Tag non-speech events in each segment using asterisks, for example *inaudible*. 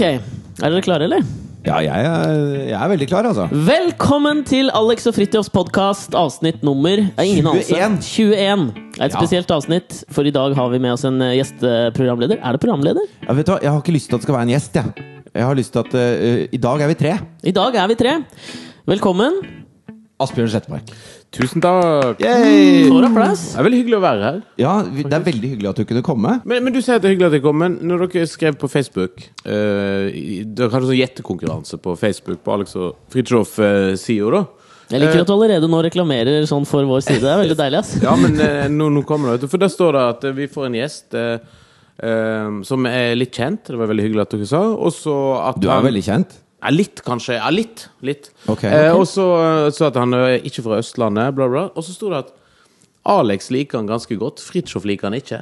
Ok, er dere klare, eller? Ja, jeg er, jeg er veldig klar, altså. Velkommen til Alex og Fridtjofs podkast, avsnitt nummer ja, ingen 21. 21. Det er et Ja. spesielt avsnitt, for i dag har vi med oss en eh, gjesteprogramleder. Er det programleder? Ja, vet du hva? Jeg har ikke lyst til at det skal være en gjest. Jeg, jeg har lyst til at eh, I dag er vi tre. I dag er vi tre. Velkommen. Asbjørn Slettemark. Tusen takk. Yay! Applaus. Det er veldig hyggelig å være her. Ja, vi- det er veldig hyggelig at du kunne komme. Men, men du sier at det er hyggelig at jeg kom, men når dere skrev på Facebook eh, i- Dere hadde sånn gjettekonkurranse på Facebook på Alex og Fridtjof-sida, da. Jeg liker at du allerede nå reklamerer sånn for vår side. Det er veldig deilig. ass. Ja, men eh, nå, nå kommer det, vet du. For der står det at eh, vi får en gjest eh, eh, som er litt kjent. Det var veldig hyggelig at dere sa. Og så at Du er han- veldig kjent. Ja, litt, kanskje. Ja, litt. litt. Ok. Eh, og så så at han er ikke fra Østlandet, bla, bla. Og så sto det at Alex liker han ganske godt. Fridtjof liker han ikke.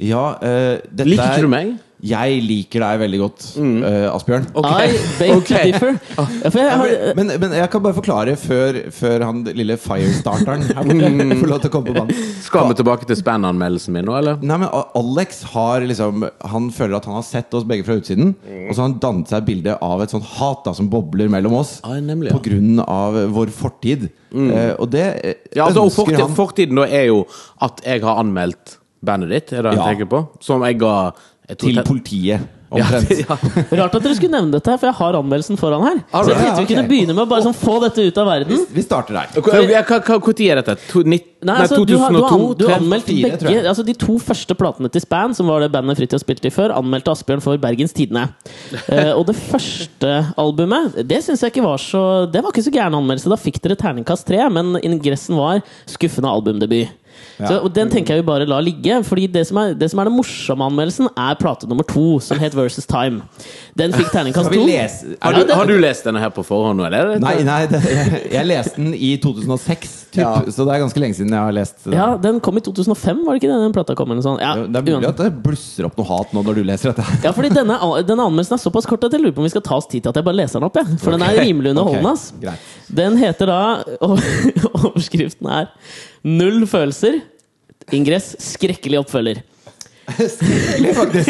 Ja, eh, dette Liker er- ikke du meg? Jeg liker deg veldig godt, uh, Asbjørn. I beg to differ. Ja, for jeg har, men, men jeg kan bare forklare før, før han lille firestarteren her borte *laughs* får lov til å komme på banen. Skal vi tilbake til span-anmeldelsen min nå, eller? Nei, men A- Alex har liksom Han føler at han har sett oss begge fra utsiden. Og så har han dannet seg et bilde av et sånt hat da som bobler mellom oss. Ja, nemlig, ja. På grunn av vår fortid. Eh, og det eh, Ja, altså, og ønsker fortid, han Fortiden da er jo at jeg har anmeldt bandet ditt, er det Ja. tenker på? Som jeg ga tror til politiet. Omtrent. *laughs* ja. Rart at dere skulle nevne dette, her, for jeg har anmeldelsen foran her. Så jeg ja, tenkte vi kunne begynne med å bare sånn få dette ut av verden. Vi starter der. Ja, tid er dette? To, Nei, nei, altså, du har, du 2002? an- du har tre- anmeldt begge. Altså De to første platene til Span, som var det bandet Fridtjof spilte i før, anmeldte Asbjørn for Bergens Tidende. Uh, og det første albumet, det syns jeg ikke var så Det var ikke så gæren anmeldelse. Da fikk dere terningkast tre, men ingressen var skuffende albumdebut. Så, og Den tenker jeg vi bare la ligge. Fordi det som, er, det som er den morsomme anmeldelsen, er plate nummer to, som het Versus Time. Den fikk terningkast to. Har du, har du lest denne her på forhånd eller? Nei, nei det, jeg, jeg leste den i 2006, typ, Ja. så det er ganske lenge siden jeg har lest den. Ja, Den kom i 2005, var det ikke det? Den plata kom eller sånn? Ja, Det er mulig at det blusser opp noe hat nå når du leser dette. Ja, fordi denne, *laughs* denne anmeldelsen er såpass kort at jeg lurer på om vi skal ta oss tid til at jeg bare leser den opp. Jeg. For den er rimelig *laughs* underholdende. Okay. Den heter da *laughs* Overskriften er 'Null følelser'. Ingress 'Skrekkelig oppfølger'. Skrekkelig, faktisk.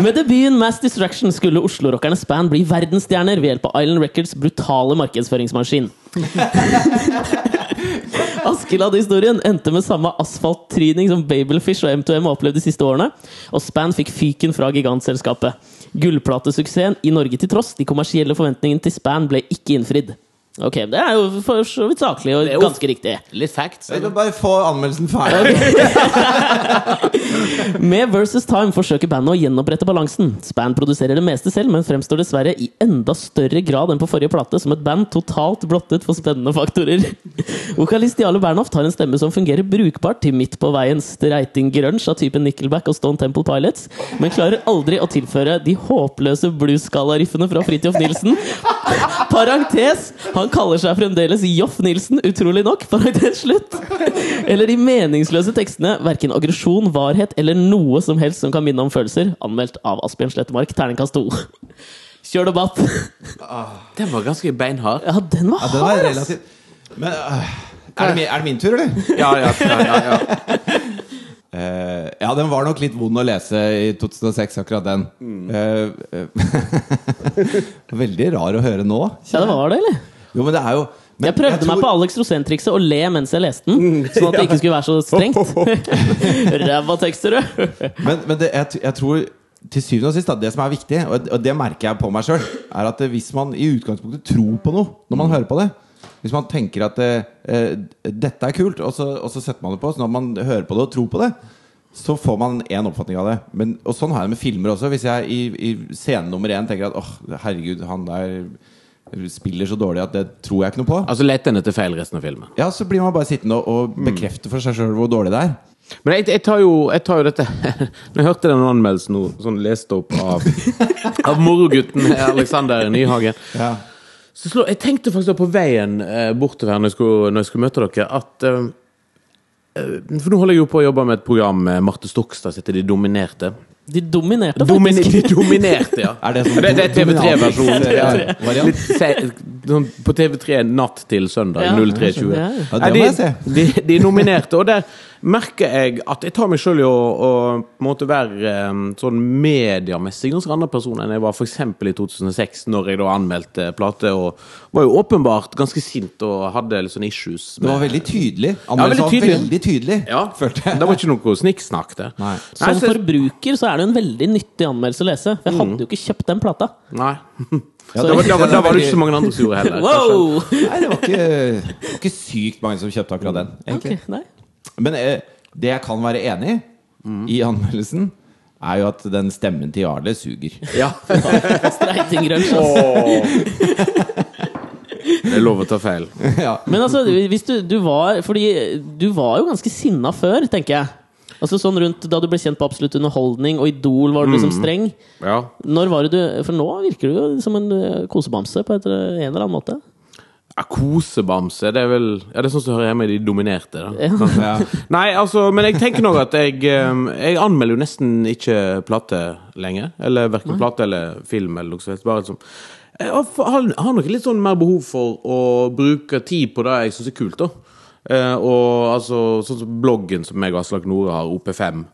Med debuten Mass Distraction skulle Oslo-rockerne Span bli verdensstjerner ved hjelp av Island Records brutale markedsføringsmaskin. *laughs* Askeladd-historien endte med samme asfalttryning som Babelfish og M2M har opplevd de siste årene, og Span fikk fyken fra gigantselskapet. Gullplatesuksessen i Norge til tross, de kommersielle forventningene til Span ble ikke innfridd. Ok, Det er jo for så vidt saklig og ganske riktig. Litt facts. Vil bare få anmeldelsen ferdig. *laughs* Med Versus Time forsøker bandet å gjenopprette balansen. Span produserer det meste selv, men fremstår dessverre i enda større grad enn på forrige plate som et band totalt blottet for spennende faktorer. *laughs* Vokalist Jarle Bernhoft har en stemme som fungerer brukbart til midt på veien streiting grunge av typen Nickelback og Stone Temple Pilots, men klarer aldri å tilføre de håpløse blues-skala-riffene fra Fridtjof Nilsen. *laughs* Parentes, han kaller seg fremdeles Joff Nilsen, utrolig nok. Parentes slutt. Eller de meningsløse tekstene. Verken aggresjon, varhet eller noe som helst som kan minne om følelser. Anmeldt av Asbjørn Slettemark, terningkast 2. Kjør debatt. Den var ganske beinhard. Ja, den var Ja, den var hard, relativt Men øh, er, det min, er det min tur, eller? Ja, ja, ja, ja, ja. Eh, ja, den var nok litt vond å lese i 2006, akkurat den. Mm. Uh, uh, *laughs* veldig rar å høre nå. Ja, det var det, eller? Jo, men det er jo Jeg prøvde meg tror- på Alex Rosén-trikset å le mens jeg leste den. *laughs* Sånn at det ikke skulle være så *laughs* strengt. *laughs* Ræva tekster, du! Men, men det, jeg, jeg tror til syvende og sist da, det som er viktig, og, og det merker jeg på meg sjøl, er at hvis man i utgangspunktet tror på noe når man hører på det Hvis man tenker at eh, eh, dette er kult, og så, og så setter man det på, så når man hører på det og tror på det, så får man én oppfatning av det. Men, og sånn har jeg det med filmer også. Hvis jeg i, i scene nummer én tenker at åh, herregud, han der spiller så dårlig at det tror jeg ikke noe på. Altså Let den etter feil resten av filmen. Ja, så blir man bare sittende og, og bekrefte for seg sjøl hvor dårlig det er. Men jeg, jeg, tar jo, jeg tar jo dette *laughs* Når jeg hørte den anmeldelsen sånn lest opp av, *laughs* av morogutten Alexander Nyhagen Ja. så slå, Jeg tenkte faktisk på veien eh, bortover her når jeg skulle, når jeg skulle møte dere, at eh, For nå holder jeg jo på å jobbe med et program med Marte Stokstad som heter De dominerte. De dominerte, Domine, faktisk. de dominerte, ja. *laughs* Er det sånn det, det er TV3-versjonen. Ja. Sånn på TV3 natt til søndag Ja, 03.20. ja, det må jeg se. De, de nominerte, og der merker jeg at jeg tar meg sjøl i å, å måtte være eh, sånn mediemessig ganske annen person enn jeg var f.eks. i 2006, når jeg da anmeldte plate, og var jo åpenbart ganske sint og hadde litt sånn issues. Det var veldig tydelig. Anmeldelsen ja, var tydelig. veldig tydelig, ja, følte jeg. Det var ikke noe snikksnakk. Nei. Som så- forbruker så er det jo en veldig nyttig anmeldelse å lese. For jeg hadde jo ikke kjøpt den plata. Nei. *laughs* Ja, Da var, da, var, da var det ikke så mange andre som gjorde heller. *laughs* Wow! Nei, det var ikke, det var ikke sykt mange som kjøpte akkurat den. egentlig Ok, nei. Men eh, det jeg kan være enig i i anmeldelsen, er jo at den stemmen til Jarle suger. *laughs* Ja. Streitinggrunge. ass. Det er lov å ta feil. ja. Men altså, hvis du, du var Fordi du var jo ganske sinna før, tenker jeg. Altså sånn rundt Da du ble kjent på Absolutt underholdning og Idol, var du liksom streng. Ja. Når var det du For nå virker du jo som en eh, kosebamse på et, en eller annen måte. Ja, Kosebamse, det er vel Ja, det er sånn som hører hjemme i de dominerte. Da. Ja. *laughs* Ja. Nei, altså, men jeg tenker nok at jeg eh, Jeg anmelder jo nesten ikke plate lenger. Eller verken plate eller film eller noe sånt. Bare liksom Jeg har, har har nok litt sånn mer behov for å bruke tid på det jeg syns er kult, da. Eh, og altså, sånn som bloggen som jeg og Aslak Nore har, OP5.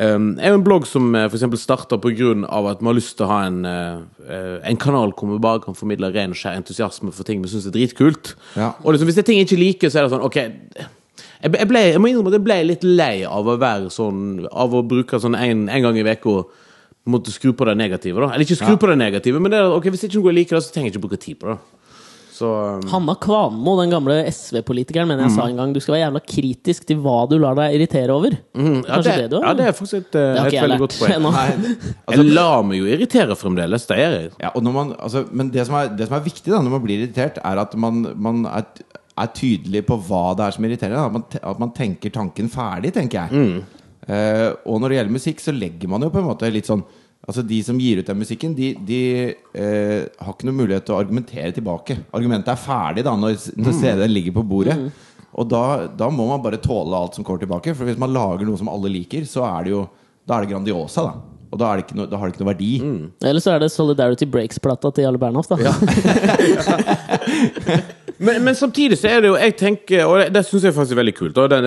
Um, er jo en blogg som uh, f.eks. starta pga. at vi har lyst til å ha en, uh, eh, en kanal hvor vi bare kan formidle ren og skjær entusiasme for ting vi syns er dritkult. Ja. Og liksom, hvis det er ting jeg ikke liker, så er det sånn OK. Jeg, jeg, ble, jeg må innrømme at jeg ble litt lei av å være sånn Av å bruke sånn en, en gang i uka måtte skru på det negative. da Eller ikke skru Ja. på det negative, men det er, okay, hvis ikke noe jeg liker det, så trenger jeg ikke bruke tid på det. Så um, Hanna Kvanmo, den gamle SV-politikeren, mener jeg sa en gang du skal være jævla kritisk til hva du lar deg irritere over. ja, Kanskje det, det du har? ja, det er faktisk et, uh, et veldig godt poeng. *laughs* Nei, *laughs* altså, Jeg lar meg jo irritere fremdeles. Det er jeg. Ja, og når man, altså, men det som, er, det som er viktig da når man blir irritert, er at man, man er, er tydelig på hva det er som irriterer. At, man, at man tenker tanken ferdig, tenker jeg. Eh, og når det gjelder musikk, så legger man jo på en måte litt sånn Altså De som gir ut den musikken, de, de eh, har ikke noen mulighet til å argumentere tilbake. Argumentet er ferdig da når, når CD-en ligger på bordet. Og da, da må man bare tåle alt som kommer tilbake. For hvis man lager noe som alle liker, så er det jo Da er det Grandiosa, da. Og da, det noe, da har det ikke noe verdi. Eller så er det Solidarity Breaks-plata til Jarle Bernhoft. da *laughs* *laughs* *laughs* Men, men samtidig så er det jo Jeg tenker, og det, det syns jeg faktisk er veldig kult. Det,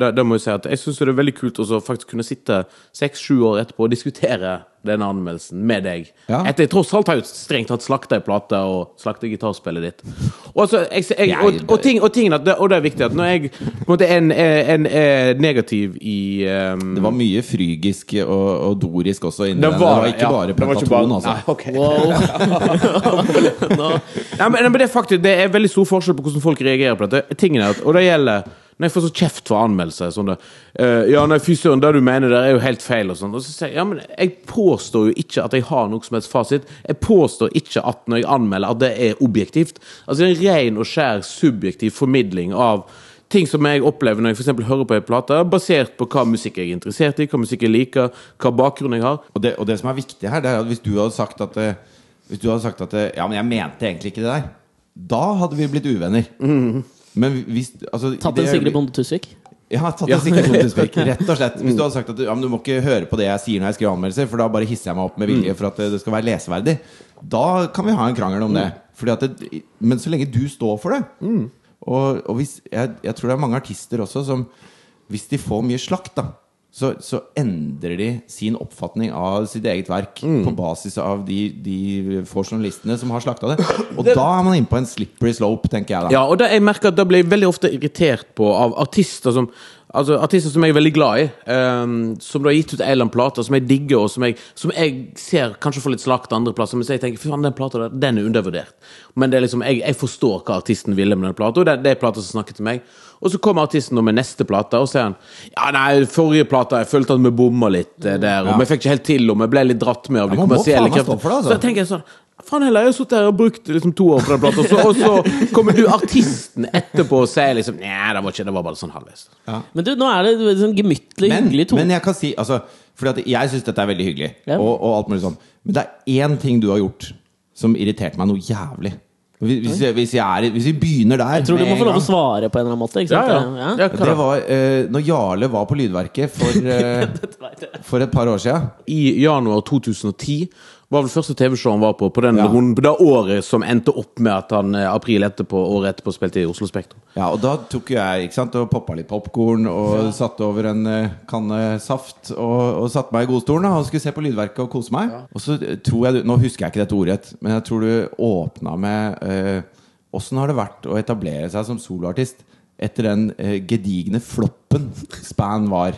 det, det må jeg si at jeg syns det er veldig kult å faktisk kunne sitte seks-sju år etterpå og diskutere denne anmeldelsen med deg. Ja. Etter jeg tross alt har jo strengt tatt slakta ei plate og slakta gitarspillet ditt. Og, så, jeg, jeg, og, og, ting, og, ting, og det er viktig at når jeg på en måte er, en, er, en, negativ i um, Det var mye frygisk og, og dorisk også inni det den. Det var ikke ja, bare pentaton, altså. Nei, okay. Wow. Nå, *laughs* Ja, men, men det er faktisk Det er veldig stor forskjell på hvordan folk reagerer på dette. Tingen er at, Og det gjelder når jeg får så kjeft for anmeldelser. Sånn det, uh, ja, nei, fy søren, det du mener der er jo helt feil. Og sånn Og så sier jeg ja, men jeg påstår jo ikke at jeg har noe som helst fasit. Jeg påstår ikke at når jeg anmelder, at det er objektivt. Altså det er en ren og skjær subjektiv formidling av ting som jeg opplever når jeg eksempel hører på en plate, basert på hva musikk jeg er interessert i, hva musikk jeg liker, hva bakgrunn jeg har. Og det, og det som er viktig her, det er at hvis du hadde sagt at eh, Hvis du hadde sagt at eh, Ja, men jeg mente egentlig ikke det der. Da hadde vi blitt uvenner. Men hvis altså, tatt en Sigrid Bonde Tusvik. Ja, tatt en Sigrid Bonde Tusvik. *laughs* Rett og slett. Hvis du hadde sagt at du, ja, du må ikke høre på det jeg sier når jeg skriver anmeldelser, for da bare hisser jeg meg opp med vilje for at det skal være leseverdig. Da kan vi ha en krangel om det. At det men så lenge du står for det Og, og hvis, jeg, jeg tror det er mange artister også som Hvis de får mye slakt, da så, så endrer de sin oppfatning av sitt eget verk på basis av de, de få journalistene som har slakta det. *clears throat* Og da er man inne på en slippery slope, tenker jeg da. Ja, og da, jeg merker at da blir jeg veldig ofte irritert på av artister som Altså Artister som jeg er veldig glad i, um, som du har gitt ut en eller annen plate som jeg digger, og som jeg, som jeg ser kanskje får litt slakt andre plasser, men så jeg tenker fy faen, den plata der, den er undervurdert. Men det er liksom, jeg, jeg forstår hva artisten ville med den plata, og det, det er plata som snakker til meg. Og så kommer artisten med neste plate, og sier han Ja, nei, forrige plate, jeg følte at vi bomma litt eh, der, og Ja. vi fikk ikke helt til, og vi ble litt dratt med av de Ja, kommersielle det, altså. Så jeg tenker sånn Faen heller, jeg har sittet her og brukt liksom to år på den plata, og, så- og så kommer du artisten etterpå og sier liksom Nei, det var ikke det var bare sånn halvveis. Men du, nå er det sånn gemyttlig, hyggelig tone. men jeg kan si altså, Fordi jeg syns dette er veldig hyggelig. Ja. Og, og alt mulig sånn Men det er én ting du har gjort som irriterte meg noe jævlig. Hvis, jeg- hvis, jeg er, hvis vi begynner der Jeg tror du må få lov å svare på en eller annen måte. Ikke Ja, sant? ja. ja Det var eh, når Jarle var på Lydverket for, *laughs* eh, for et par år siden. I januar 2010 var vel første TV-show han var på, på, den Ja. runden- det året som endte opp med at han eh, april etterpå, året etterpå spilte i Oslo Spektrum. Ja, og da tok jeg ikke sant, og poppa litt popkorn og satte over en eh, kanne saft og, og satte meg i godstolen og skulle se på Lydverket og kose meg. Og så eh, tror jeg Nå husker jeg ikke dette ordrett, men jeg tror du åpna med Åssen øh, har det vært å etablere seg som soloartist etter den øh, gedigne floppen Span var?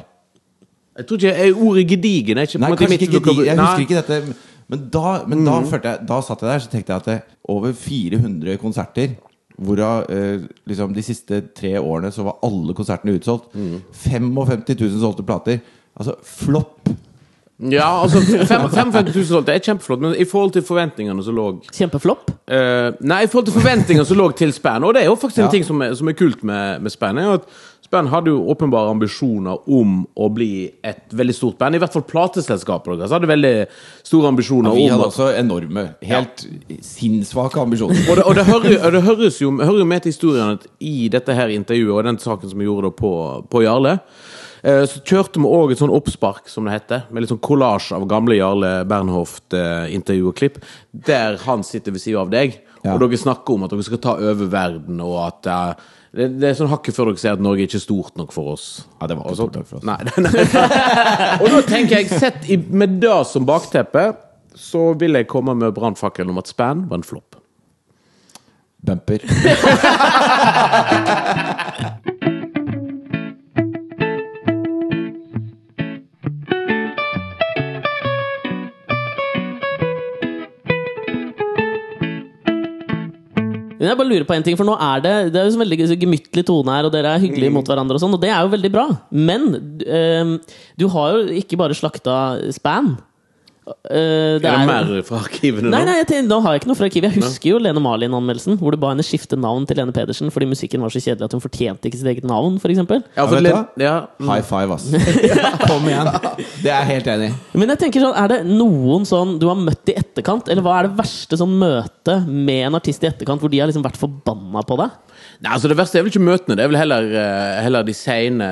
Jeg tror ikke jeg, Ordet gedigen er ikke på Nei, en måte mitt gedigen. Jeg husker ikke dette. Men da, men da følte jeg Da satt jeg der, så tenkte jeg at det, over 400 konserter Hvorav eh, liksom de siste tre årene så var alle konsertene utsolgt. 55 000 solgte plater. Altså flopp! Ja, altså fem- 55 000 solgte er kjempeflott, men i forhold til forventningene som lå Kjempeflopp. Uh, nei, i forhold til forventningene som lå til Span, og det er jo faktisk en ting som er, som er kult med, med Span, er jo at Span hadde jo åpenbare ambisjoner om å bli et veldig stort band. I hvert fall plateselskapet deres hadde veldig store ambisjoner. Vi hadde om, også enorme, helt sinnssvake ambisjoner. og det, og det, hører, det høres jo hører med til historien at i dette her intervjuet og den saken som vi gjorde på, på Jarle, eh, så kjørte vi òg et sånn oppspark, som det heter, med litt sånn kollasj av gamle Jarle Bernhoft-intervju og klipp, der han sitter ved siden av deg, Ja. og dere snakker om at dere skal ta over verden, og at eh, det, det er sånn hakket før dere ser at Norge er ikke stort nok for oss. Ja, det var ikke stort nok for oss. *laughs* Nei, nei. og da tenker jeg, sett i, med det som bakteppe, så vil jeg komme med brannfakkelen om at Span var en flopp. Bumper. *laughs* Men jeg bare lurer på en ting, for nå er det Det er jo så veldig gemyttlig tone her, og dere er hyggelige Mm. mot hverandre, og sånn, og det er jo veldig bra. Men ehm, du har jo ikke bare slakta Span. Uh, det er det er- mer fra arkivene nå? nei, jeg tenker, nå har jeg ikke noe fra arkivet. Jeg husker jo Lene Marlin-anmeldelsen, hvor du ba henne skifte navn til Lene Pedersen fordi musikken var så kjedelig at hun fortjente ikke sitt eget navn, f.eks. Ja, for ja, mm. High five, ass. *laughs* Kom igjen. *laughs* Det er jeg helt enig i. Men jeg tenker sånn, er det noen sånn du har møtt i etterkant, eller hva er det verste sånn møte med en artist i etterkant, hvor de har liksom vært forbanna på deg? Nei, altså Det verste er vel ikke møtene, det er vel heller, eh, heller de sene,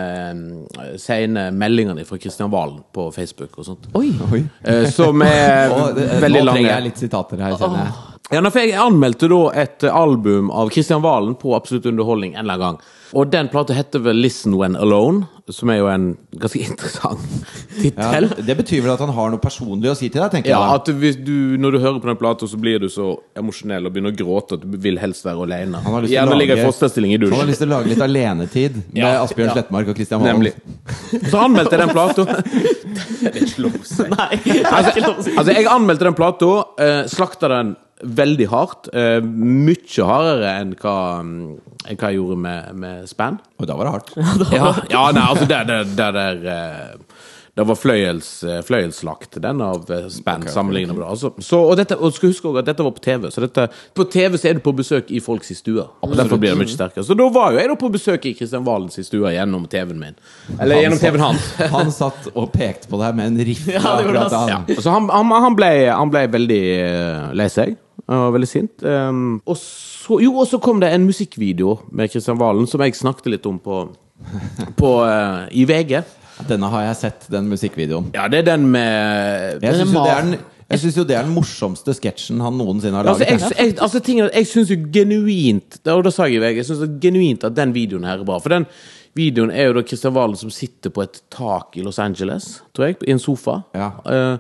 eh, meldingene fra Kristian Valen på Facebook og sånt. Oi! Oi. Eh, Som er *laughs* det, veldig nå lange. trenger jeg litt sitater her, kjenner jeg. Ja, for Jeg anmeldte da et album av Kristian Valen på Absolutt Underholdning en eller annen gang. Og den plata heter vel 'Listen When Alone', som er jo en ganske *laughs* interessant Ja, tittel. det betyr vel at han har noe personlig å si til deg, tenker Ja, jeg. Ja, at hvis du, Når du hører på den plata, så blir du så emosjonell og begynner å gråte at du vil helst være alene. Han har lyst til å i lage- i Han har lyst til å lage litt alenetid *laughs* med Ja, Asbjørn ja. Slettmark og Kristian Holm. Nemlig. Så anmeldte jeg den plata. *laughs* Det er ikke lov å si. Nei, det ikke lov å si. Altså, jeg anmeldte den plata, uh, slakta den veldig hardt. Uh, mye hardere enn hva, enn hva jeg gjorde med, med Span. Og da var det hardt. *laughs* Ja, ja nei, altså, det der, der, der eh, Det var fløyels, eh, den av eh, okay, sammenlignet med det. Altså, så, og, dette, og skal huske også at dette var på TV. Så dette, på TV så er du på besøk i folks stuer. Og Derfor blir det mye sterkere. Så da var jo jeg da på besøk i Kristian Valens stue gjennom TV-en min. Eller Han gjennom TV-en hans. *laughs* Han satt og pekte på deg med en rifle. *laughs* Ja, han. Ja. Så han, han, han, ble, han ble veldig eh, lei seg. Og veldig sint. Um, og så, jo, og så kom det en musikkvideo med Kristian Valen som jeg snakket litt om på, på uh, i VG. Denne har jeg sett, den musikkvideoen. Ja, det er den med Jeg syns jo, det er den- jeg jo det er den morsomste sketsjen han noensinne har Altså, laget. jeg, jeg, altså jeg syns jo genuint Og da sa jeg i Jeg synes genuint at den videoen her er bra. For den videoen er jo da Kristian Valen som sitter på et tak i Los Angeles, tror jeg, i en sofa. Ja. Eh,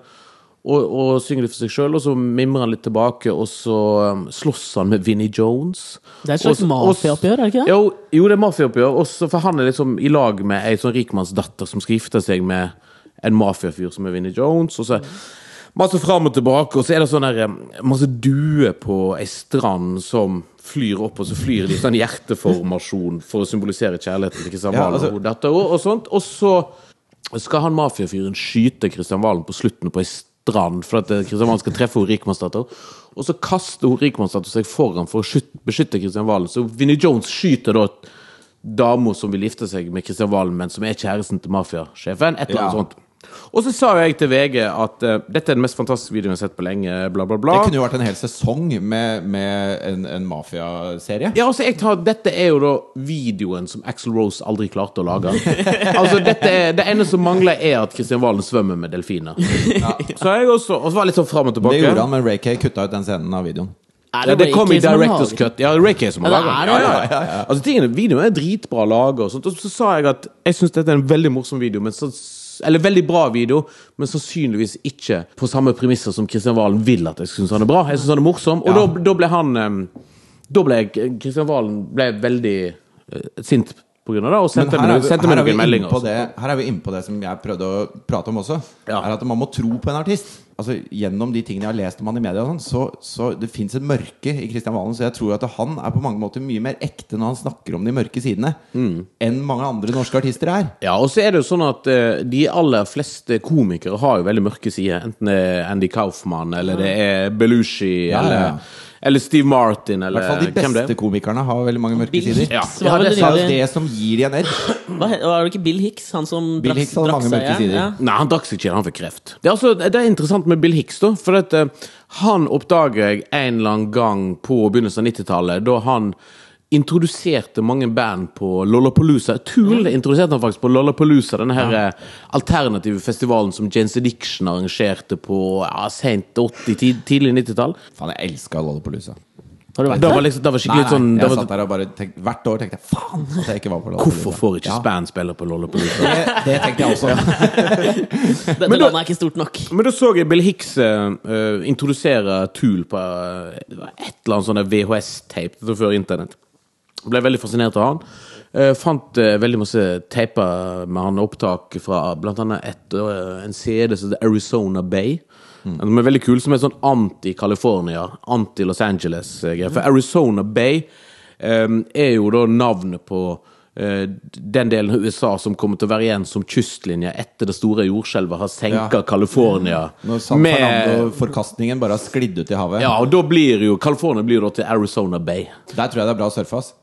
og, og synger litt for seg sjøl, og så mimrer han litt tilbake, og så um, slåss han med Vinnie Jones. Det er et slags mafiaoppgjør, er det ikke det? Jo, jo det er mafiaoppgjør. For han er liksom i lag med ei sånn rikmannsdatter som skal gifte seg med en mafiafyr som er Vinnie Jones. Og så masse fram og tilbake, og så er det sånn der, eh, masse duer på ei strand som flyr opp, og så flyr de sånn hjerteformasjon for å symbolisere kjærligheten til Kristian Ja, Valen altså- og og, og sånt. Og så skal han mafiafyren skyte Kristian Valen på slutten på ei strand for at Kristian Valen skal treffe rikmannsdatter. Og så kaster hun rikmannsdatter seg foran for å beskytte Kristian Valen. Så Vinnie Jones skyter da dama som vil gifte seg med Kristian Valen, men som er kjæresten til mafiasjefen. Et eller annet Ja. sånt. Og så sa jeg til VG at uh, dette er den mest fantastiske videoen jeg har sett på lenge. Bla, bla, bla. Det kunne jo vært en hel sesong med, med en, en mafiaserie. Ja, altså jeg tar, Dette er jo da videoen som Axel Rose aldri klarte å lage. *laughs* altså dette er, Det ene som mangler, er at Kristian Valen svømmer med delfiner. Så jeg også, og så var jeg litt sånn fram og tilbake. Det gjorde han, men Ray Kay kutta ut den scenen av videoen. Er Ja, det kom i Directors Cut. Ja, Ray Kay som har Ja, det er den. det, Ja, ja, ja. Altså, tingene, videoen er dritbra laga, og. Og så sa jeg at jeg syns dette er en veldig morsom video, men så, eller veldig bra video, men sannsynligvis ikke på samme premisser som Kristian Valen vil at jeg syns han er bra. Jeg synes han er morsom, og da, da ble han Da ble Kristian Valen ble veldig uh, sint på grunn av det, og sendte meg, vi, sendte her meg vi noen meldinger. på det, her er vi inne på det som jeg prøvde å prate om også. Ja. Er at Man må tro på en artist. Altså Gjennom de tingene jeg har lest om han i media, og sånn, så, så det fins et mørke i Kristian Valen. Så jeg tror at han er på mange måter mye mer ekte når han snakker om de mørke sidene, Mm. enn mange andre norske artister er. Ja, og så er det jo sånn at uh, de aller fleste komikere har jo veldig mørke sider. Enten det er Andy Kaufman, eller det er Belushi, ja, eller, ja. Eller Steve Martin, eller I hvert fall de hvem det beste er. komikerne har veldig mange mørke sider. Ja. Ja, det, det er jo det som gir de en edge. Hva he- Var det ikke Bill Hicks? Han som Bill Hicks hadde mange mørke sider. Ja. Nei, han drakk seg ikke, han fikk kreft. Det er, altså, det er interessant med Bill Hicks, da. For at, uh, han oppdager jeg en eller annen gang på begynnelsen av 90-tallet, da han introduserte mange band på Lollapalooza. Tool introduserte han faktisk på Lollapalooza, denne her ja. alternative festivalen som Janes Addiction arrangerte på ja, sent 80-, tid- tidlig 90-tall. Faen, jeg elska Lollapalooza. Har du vært Da der? var liksom, det var skikkelig nei, sånn jeg var, satt der og bare tenkte, Hvert år tenkte jeg faen at jeg ikke var på Lollapalooza. Hvorfor får ikke Ja, Span spille på Lollapalooza? det, det tenkte jeg også. *laughs* Dette Men da- landet er ikke stort nok. Men da så jeg Bill Hicks eh, eh, introdusere Tool på uh, et eller annet sånn VHS-tape før internett. Ble veldig fascinert av han. Eh, fant eh, veldig masse teiper med han opptak fra annet et, eh, en CD som heter Arizona Bay. Som er veldig kul, som er sånn anti-California, anti-Los Angeles-greier. For Arizona Bay eh, er jo da navnet på eh, den delen av USA som kommer til å være igjen som kystlinje etter det store jordskjelvet har senka Ja. California. Når San Fernando-forkastningen bare har sklidd ut i havet. Ja, og da blir jo California blir da til Arizona Bay. Der tror jeg det er bra å surfe. ass.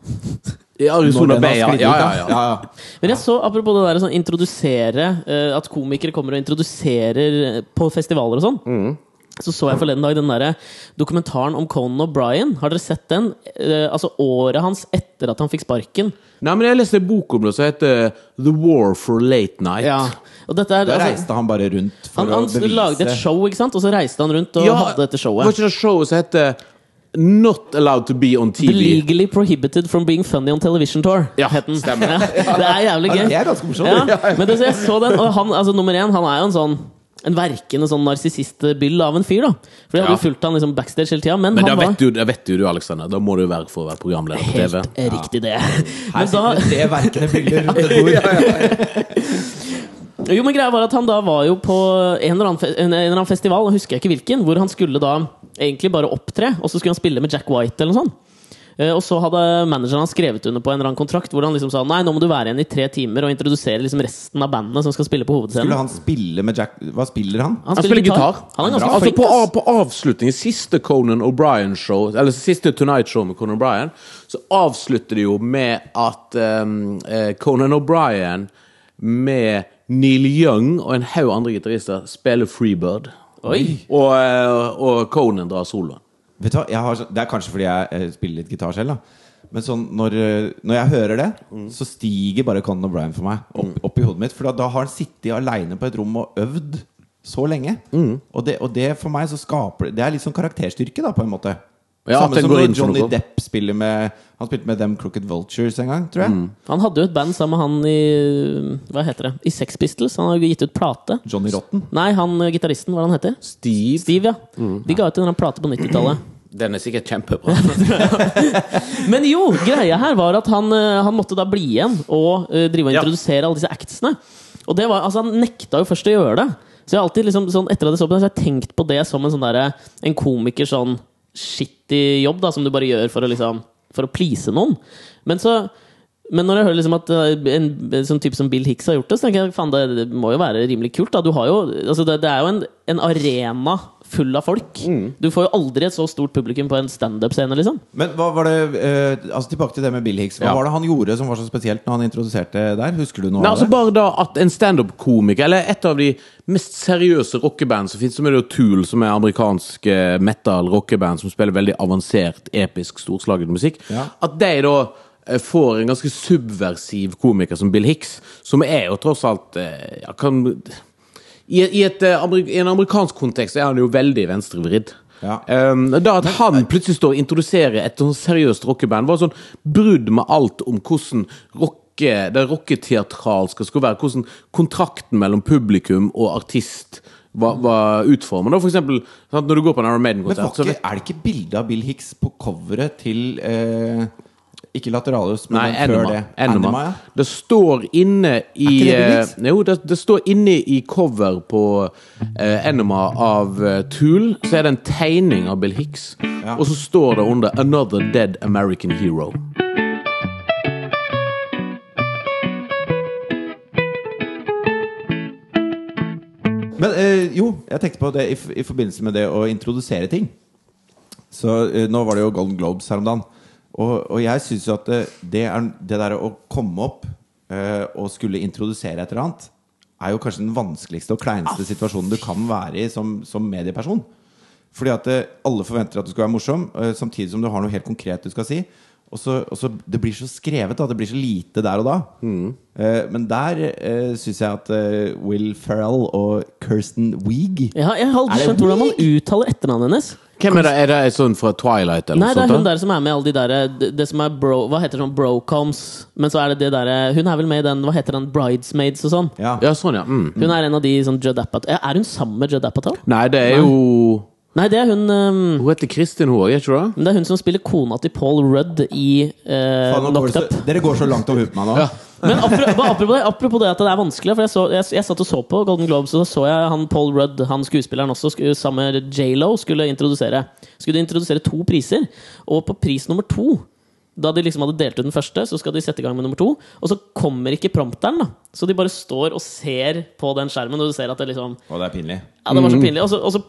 I Arizona Bay, ja. ja, ja, ja. ja, ja. Men jeg så, apropos det der sånn introdusere eh, At komikere kommer og introduserer eh, på festivaler og sånn. Mm. Så så jeg forleden dag den der dokumentaren om Conan O'Brien. Har dere sett den? Eh, altså året hans etter at han fikk sparken. Nei, men jeg leste en bok om det som heter The War for Late Night. Ja. Og dette er, Da altså, reiste han bare rundt for han, han å bevise lagde et show, ikke sant? og så reiste han rundt og Ja, hadde dette showet. Var ikke det showet som heter Not Allowed to be on The TV? Legally Prohibited from Being Funny on Television Tour. Ja, stemmer. Ja, *laughs* det er jævlig gøy. Ja, det er ganske morsomt. Ja, men det, jeg så den, og han, altså nummer én, han er jo en sånn en verkende sånn narsissistbyll av en fyr, da. For jeg hadde Ja. jo fulgt han liksom backstage hele tida, men, Men da vet, var vet, du, da vet jo du, Alexander. Da må du være for å være programleder på TV. helt riktig, det. Her *laughs* Men da, det tre verkende bilder rundt et bord. *laughs* jo, men greia var at han da var jo på en eller annen, en, eller annen festival, husker jeg ikke hvilken, hvor han skulle da egentlig bare opptre, og så skulle han spille med Jack White eller noe sånt. Eh, Og så hadde manageren hans skrevet under på en eller annen kontrakt hvor han liksom sa nei, nå må du være igjen i tre timer og introdusere liksom resten av bandene som skal spille på hovedscenen. Skulle han spille med Jack Hva spiller han? Han Han spiller gitar. Han er ganske altså flink, på, på avslutningen, siste Conan O'Brien-show Eller siste Tonight Show med Conan O'Brien, så avslutter de jo med at um, eh, Conan O'Brien med Neil Young og en haug andre gitarister spiller Freebird. Oi. Og, eh, og Conan drar soloen. Vet du hva, har, Det er kanskje fordi jeg spiller litt gitar selv. da Men sånn, når, eh, når jeg hører det, så stiger bare Conan O'Brien for meg opp, opp i hodet mitt. For da, da har han sittet aleine på et rom og øvd så lenge. Og, det, og det for meg så skaper Det er litt sånn karakterstyrke, da, på en måte. Ja, at Samme som går når Johnny noe. Depp spiller med Han spilte med Them Crooked Vultures en gang, tror jeg. Han hadde jo et band sammen med han i Hva heter det? I Sex Pistols. Han har jo gitt ut plate. Johnny Rotten. Nei, han eh, gitaristen, hva er det han heter? Steve. Steve, ja. De ga ut en eller annen plate på 90-tallet. *clears throat* Den er sikkert kjempebra. *laughs* Men jo, greia her var at han, eh, han måtte da bli igjen og uh, drive og Ja. introdusere alle disse actsene. Og det var, altså Han nekta jo først å gjøre det. Så jeg har alltid liksom, sånn, etter at jeg så på det, så har jeg tenkt på det som en sånn der, En komiker sånn shitty jobb da som du bare gjør for å liksom For å please noen. Men så Men når jeg hører liksom at eh, en, sånn type som Bill Hicks har gjort det, så tenker jeg faen, det, det må jo være rimelig kult. da Du har jo, altså det, det er jo en, en arena full av folk. Du får jo aldri et så stort publikum på en standup-scene, liksom. Men hva var det eh, Altså Tilbake til det med Bill Hicks. Hva Ja. var det han gjorde som var så spesielt når han introduserte der? Husker du noe Nei, av altså det? Bare da at en standup-komiker, eller et av de mest seriøse rockeband som fins, som er jo Tool, som er amerikansk eh, metal-rockeband som spiller veldig avansert, episk, storslaget musikk, Ja. at de da eh, får en ganske subversiv komiker som Bill Hicks, som er jo tross alt eh, ja, kan, i, i, et, eh, I en amerikansk kontekst er han jo veldig venstrevridd. Ja. Um, da at han plutselig står og introduserer et sånn seriøst rockeband, var sånn brudd med alt om hvordan rocke, det rocketeatralske skulle være. Hvordan kontrakten mellom publikum og artist var, var utformet. Da, For eksempel, sant, når du går på en Iron Maiden-konsert er det ikke bilde av Bill Hicks på coveret til eh, Ikke Lateralus, men Nei, før det? Enema. ja. Det står inne i Er ikke det eh, Jo, det, det står inne i cover på eh, Enema av uh, Tool. Så er det en tegning av Bill Hicks. Ja. Og så står det under 'Another Dead American Hero'. Men eh, jo, jeg tenkte på det i, i forbindelse med det å introdusere ting. Så eh, Nå var det jo Golden Globes her om dagen. Og, og jeg syns jo at det, det, er, det der å komme opp uh, og skulle introdusere et eller annet, er jo kanskje den vanskeligste og kleineste situasjonen du kan være i som, som medieperson. Fordi at eh, alle forventer at du skal være morsom, uh, samtidig som du har noe helt konkret du skal si. Og så, og så Det blir så skrevet, da. Det blir så lite der og da. Eh, men der uh, syns jeg at eh, Will Ferrell og Kirsten Weig Jeg har, jeg har aldri skjønt hvordan man uttaler etternavnet hennes. Hvem er det? Er det en sånn fra Twilight eller Nei, noe det er hun der som er med i alle de der det, det som er bro, Hva heter sånn brocoms? Men så er det det derre Hun er vel med i den Hva heter den Bridesmaids og sånn? Ja. Ja, sånn, ja. Mm. Hun er en av de sånn Judd Apatow Er hun sammen med Judd Apatow? Nei, det er jo Nei, det er hun um, Hun heter Kristin, hun òg, ikke sant? det? Det er hun som spiller kona til Paul Rudd i uh, Faen, Knocked Up. dere går så langt over huet på meg nå. Men apropos, apropos, det, apropos det at det er vanskelig, for jeg, så, jeg, jeg satt og så på Golden Globes, og så så jeg han Paul Rudd, han skuespilleren også, skulle, sammen med J.Lo, skulle introdusere. Skulle introdusere to priser, og på pris nummer to da de liksom hadde delt ut den første, så skal de sette i gang med nummer to. Og så kommer ikke prompteren. da Så de bare står og ser på den skjermen, og du ser at det liksom Og det er pinlig. Ja, det var så pinlig. Og så, og så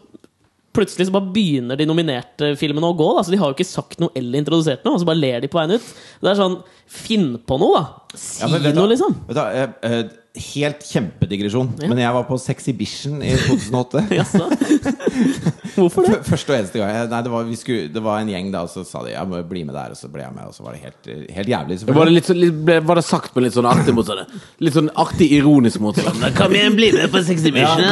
plutselig så bare begynner de nominerte filmene å gå. Da. Så de har jo ikke sagt noe eller introdusert noe, og så bare ler de på veien ut. Det er sånn Finn på noe, da! Si Ja, men vet du- noe, liksom. Vet du, eh, helt kjempedigresjon, men jeg var på Sexibition i 2008. *laughs* Jaså? *laughs* Hvorfor det? F- Første og eneste gang. Nei, det var, vi skulle, det var en gjeng, da, og så sa de jeg må bli med der. Og så ble jeg med, og så var det helt, helt jævlig. Var det, litt, sånn- litt, ble, var det sagt med litt sånn artig motstand? Litt sånn artig ironisk motstand? *laughs* Kom igjen, bli med på ja, Sexibition!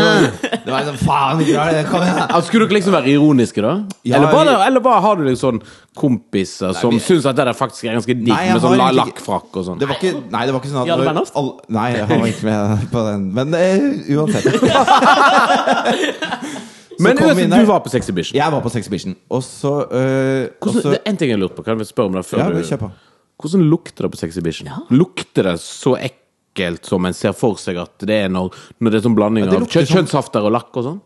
det var sånn, faen, det! Ja, skulle dere liksom være ironiske, da? Ja, eller, bare, eller bare har du liksom kompiser som vi- syns at det der faktisk er ganske digg, med sånn lakkfrakk og sånn? Det var ikke, nei, det var ikke sånn at Jarle Bernhoft? Nei, han var ikke med på den. Men eh, uansett. *laughs* Men kom vi uansett, inn der. du var på Sexibition. Jeg var på Sexibition, og så og Hvordan, så- det er en ting jeg lurte på. Kan jeg spørre om det før Ja, du kjør på. Hvordan lukter det på Sexibition? Lukter det så ekkelt som en ser for seg at det er når, når det er sånn blanding Ja, det av lukter kjø sånn- kjønnshafter og lakk og sånn?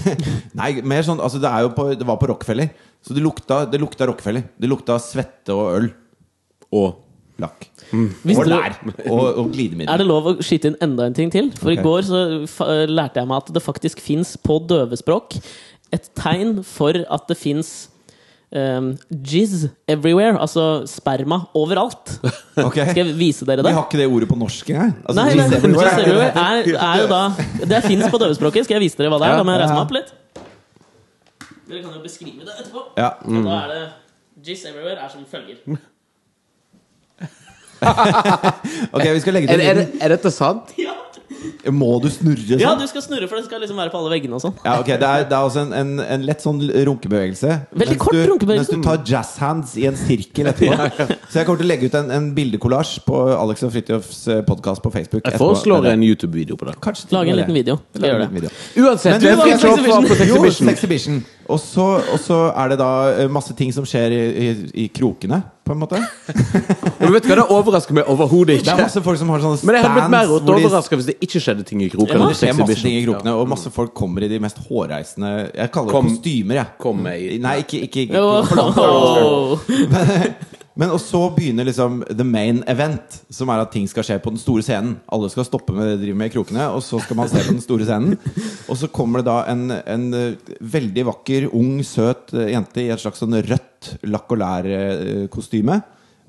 *laughs* Nei, mer sånn Altså, det, er jo på, det var på Rockefeller. Så det lukta, det lukta Rockefeller. Det lukta svette og øl. Og Lakk. Visste Og lær. *laughs* Og, og Er det lov å skyte inn enda en ting til? For okay. i går så lærte jeg meg at det faktisk fins på døvespråk et tegn for at det fins um, jizz everywhere. Altså sperma overalt. *laughs* Okay. Skal jeg vise dere det? Vi har ikke det ordet på norsk engang. Altså, Nei, jizz everywhere. jizz everywhere er, er jo da *laughs* Det fins på døvespråket. Skal jeg vise dere hva det er? Ja, Da må jeg reise meg opp litt. Dere kan jo beskrive det etterpå. Ja. Og Da er det Jizz everywhere er som følger. *laughs* Ok, vi skal legge til er, er, er dette sant? Ja. Må du snurre ja, sånn? du skal snurre, for det skal liksom være på alle veggene og sånn. Ja, ok, Det er, det er også en, en, en lett sånn runkebevegelse. Veldig Mens kort du, runkebevegelse. Mens du tar jazz hands i en sirkel etterpå. *laughs* Så jeg kommer til å legge ut en, en bildekollasj på Alex og Fridtjofs podkast på Facebook. Jeg får foreslår en YouTube-video på det. Kanskje Lage en liten video. Lage en liten video. Uansett, Men du Let's Get på var på Jo, Sexibition. Og så, og så er det da eh, masse ting som skjer i, i, i krokene, på en måte. *laughs* Vet du hva, Det overrasker meg overhodet Det er masse folk som har sånne stands Men jeg hadde blitt mer overraska hvis det ikke skjedde ting i Ja, krokene. det skjer masse ting i krokene, og masse folk kommer i de mest hårreisende Jeg kaller det Kom- kostymer, jeg. Nei, ikke, ikke, ikke fra- oh. *laughs* Men og så begynner liksom the main event, som er at ting skal skje på den store scenen. Alle skal stoppe med det de driver med i krokene, og så skal man se på den store scenen. Og så kommer det da en, en eh, veldig vakker, ung, søt eh, jente i et slags sånn rødt lakk og lær-kostyme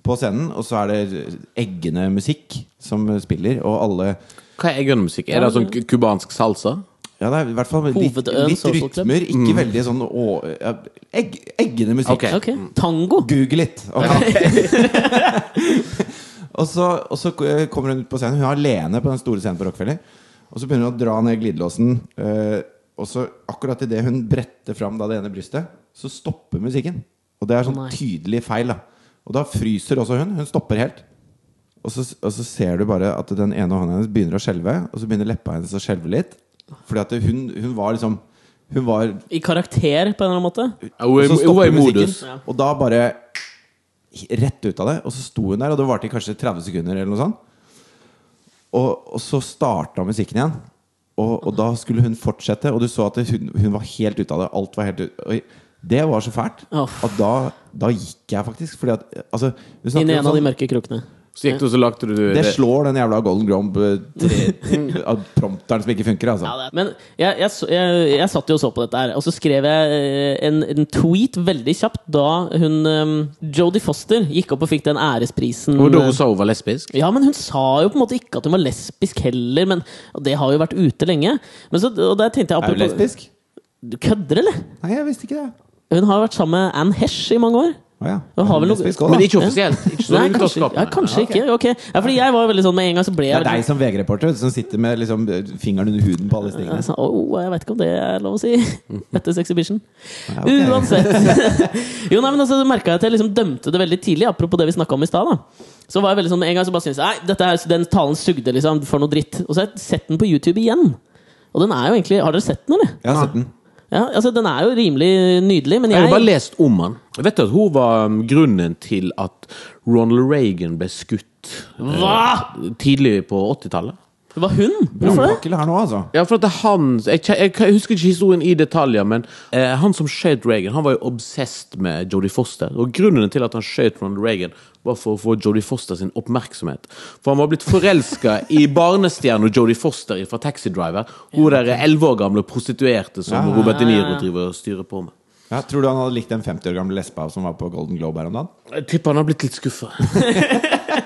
på scenen. Og så er det eggende musikk som spiller, og alle Hva er eggende musikk? Er det sånn kubansk salsa? Ja, det er i hvert fall litt, Hovedøen litt rytmer. Ikke veldig sånn å, ja, egg, Eggende musikk. Ok. Ok, Tango. Google litt. *laughs* og, så, og så kommer hun ut på scenen. Hun er alene på den store scenen på Rockefeller. Og så begynner hun å dra ned glidelåsen. eh, og så akkurat idet hun bretter fram da det ene brystet, så stopper musikken. Og det er sånn Å, nei. tydelig feil. da Og da fryser også hun. Hun stopper helt. Og så, og så ser du bare at den ene hånden hennes begynner å skjelve, og så begynner leppa hennes å skjelve litt. Fordi at hun, hun var liksom Hun var I karakter, på en eller annen måte. Ja, Hun er- hun var i musikken, modus. Ja. Og da bare Rett ut av det. Og så sto hun der, og det varte i kanskje 30 sekunder. Eller noe sånt Og, og så starta musikken igjen. Og, og da skulle hun fortsette, og du så at hun, hun var helt ute av det. Alt var helt ut og Det var så fælt at da, da gikk jeg faktisk. Fordi at altså, Inn i en av de sånn- mørke krokene. Så gikk du, så lagt, du Det det. slår den jævla Golden Gromb-prompteren *laughs* som ikke funker, altså. Ja, Men jeg, jeg, jeg, jeg satt jo og så på dette her, og så skrev jeg eh, en, en tweet veldig kjapt da hun um, Jodie Foster gikk opp og fikk den æresprisen. Hvor hun sa hun var lesbisk? Ja, men hun sa jo på en måte ikke at hun var lesbisk heller, men og det har jo vært ute lenge. Men så, og der tenkte jeg Er hun lesbisk? Du kødder, eller? Nei, jeg visste ikke det. Hun har vært sammen med Anne Hesh i mange år. Å ja. Noe- også, Men ikke offisielt? Ikke Nei, kanskje, ja, kanskje Ja, ikke. Okay. Ja, fordi jeg var veldig sånn med en gang så ble Det er deg som VG-reporter som sitter med liksom, fingeren under huden på alle Jeg stingene. sa, oh, jeg vet ikke om det er lov å si *laughs* etter Sexhibition. Okay. Uansett. *laughs* jo, nei, men altså, merka jeg at jeg liksom dømte det veldig tidlig, apropos det vi snakka om i stad. Så var jeg veldig sånn, med en gang så bare syntes jeg Nei, dette her, den talen sugde, liksom. For noe dritt. Og så har jeg sett den på YouTube igjen. Og den er jo egentlig Har dere sett den, eller? Jeg har sett den. Ja, altså, den er jo rimelig nydelig, men Jeg har bare lest om han. Jeg vet at hun var um, grunnen til at Ronald Reagan ble skutt eh, Hva?! tidlig på 80-tallet. Det var hun! Hvorfor det? Her nå, altså. Ja, for at det er han jeg, jeg, jeg husker ikke historien i detaljer, men eh, han som skjøt Reagan, han var jo obsessed med Jodie Foster. Og grunnen til at han skjøt Ronald Reagan, var for å få Jodie Foster sin oppmerksomhet. For han var blitt forelska i *laughs* barnestjerna Jodie Foster fra Taxi Driver. Hun der elleve år gamle prostituerte som Ja. Robert De Niro driver og styrer på med. Ja, tror du han hadde likt den 50 år gamle lesba som var på Golden Globe her om dagen? Jeg tipper han har blitt litt skuffa. *laughs*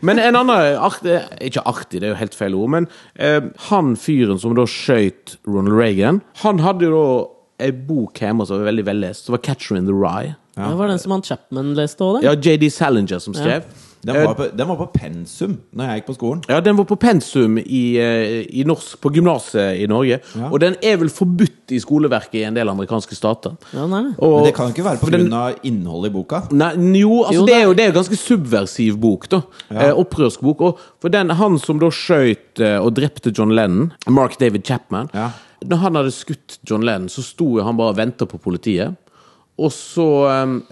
men en annen artig Ikke artig, det er jo helt feil ord, men eh, han fyren som da skøyt Ronald Reagan, han hadde jo da ei bok hjemme som var veldig vellest, som var 'Catcher in the Rye'. Det var den som han Chapman leste òg, det. Ja, JD Salinger som skrev. Den Eh, var, på, den var på pensum Når jeg gikk på skolen. Ja, Den var på pensum i, eh, i norsk på gymnaset i Norge. Ja. Og den er vel forbudt i skoleverket i en del amerikanske stater. Ja, er. Og, Men det kan jo ikke være pga. innholdet i boka. Nei, jo, altså Jo, det, er jo, det er jo ganske subversiv bok, da. Eh, opprørsk bok. Og for den, han som da skjøt eh, og drepte John Lennon, Mark David Chapman Ja. Når han hadde skutt John Lennon, så sto han bare og venta på politiet. Og så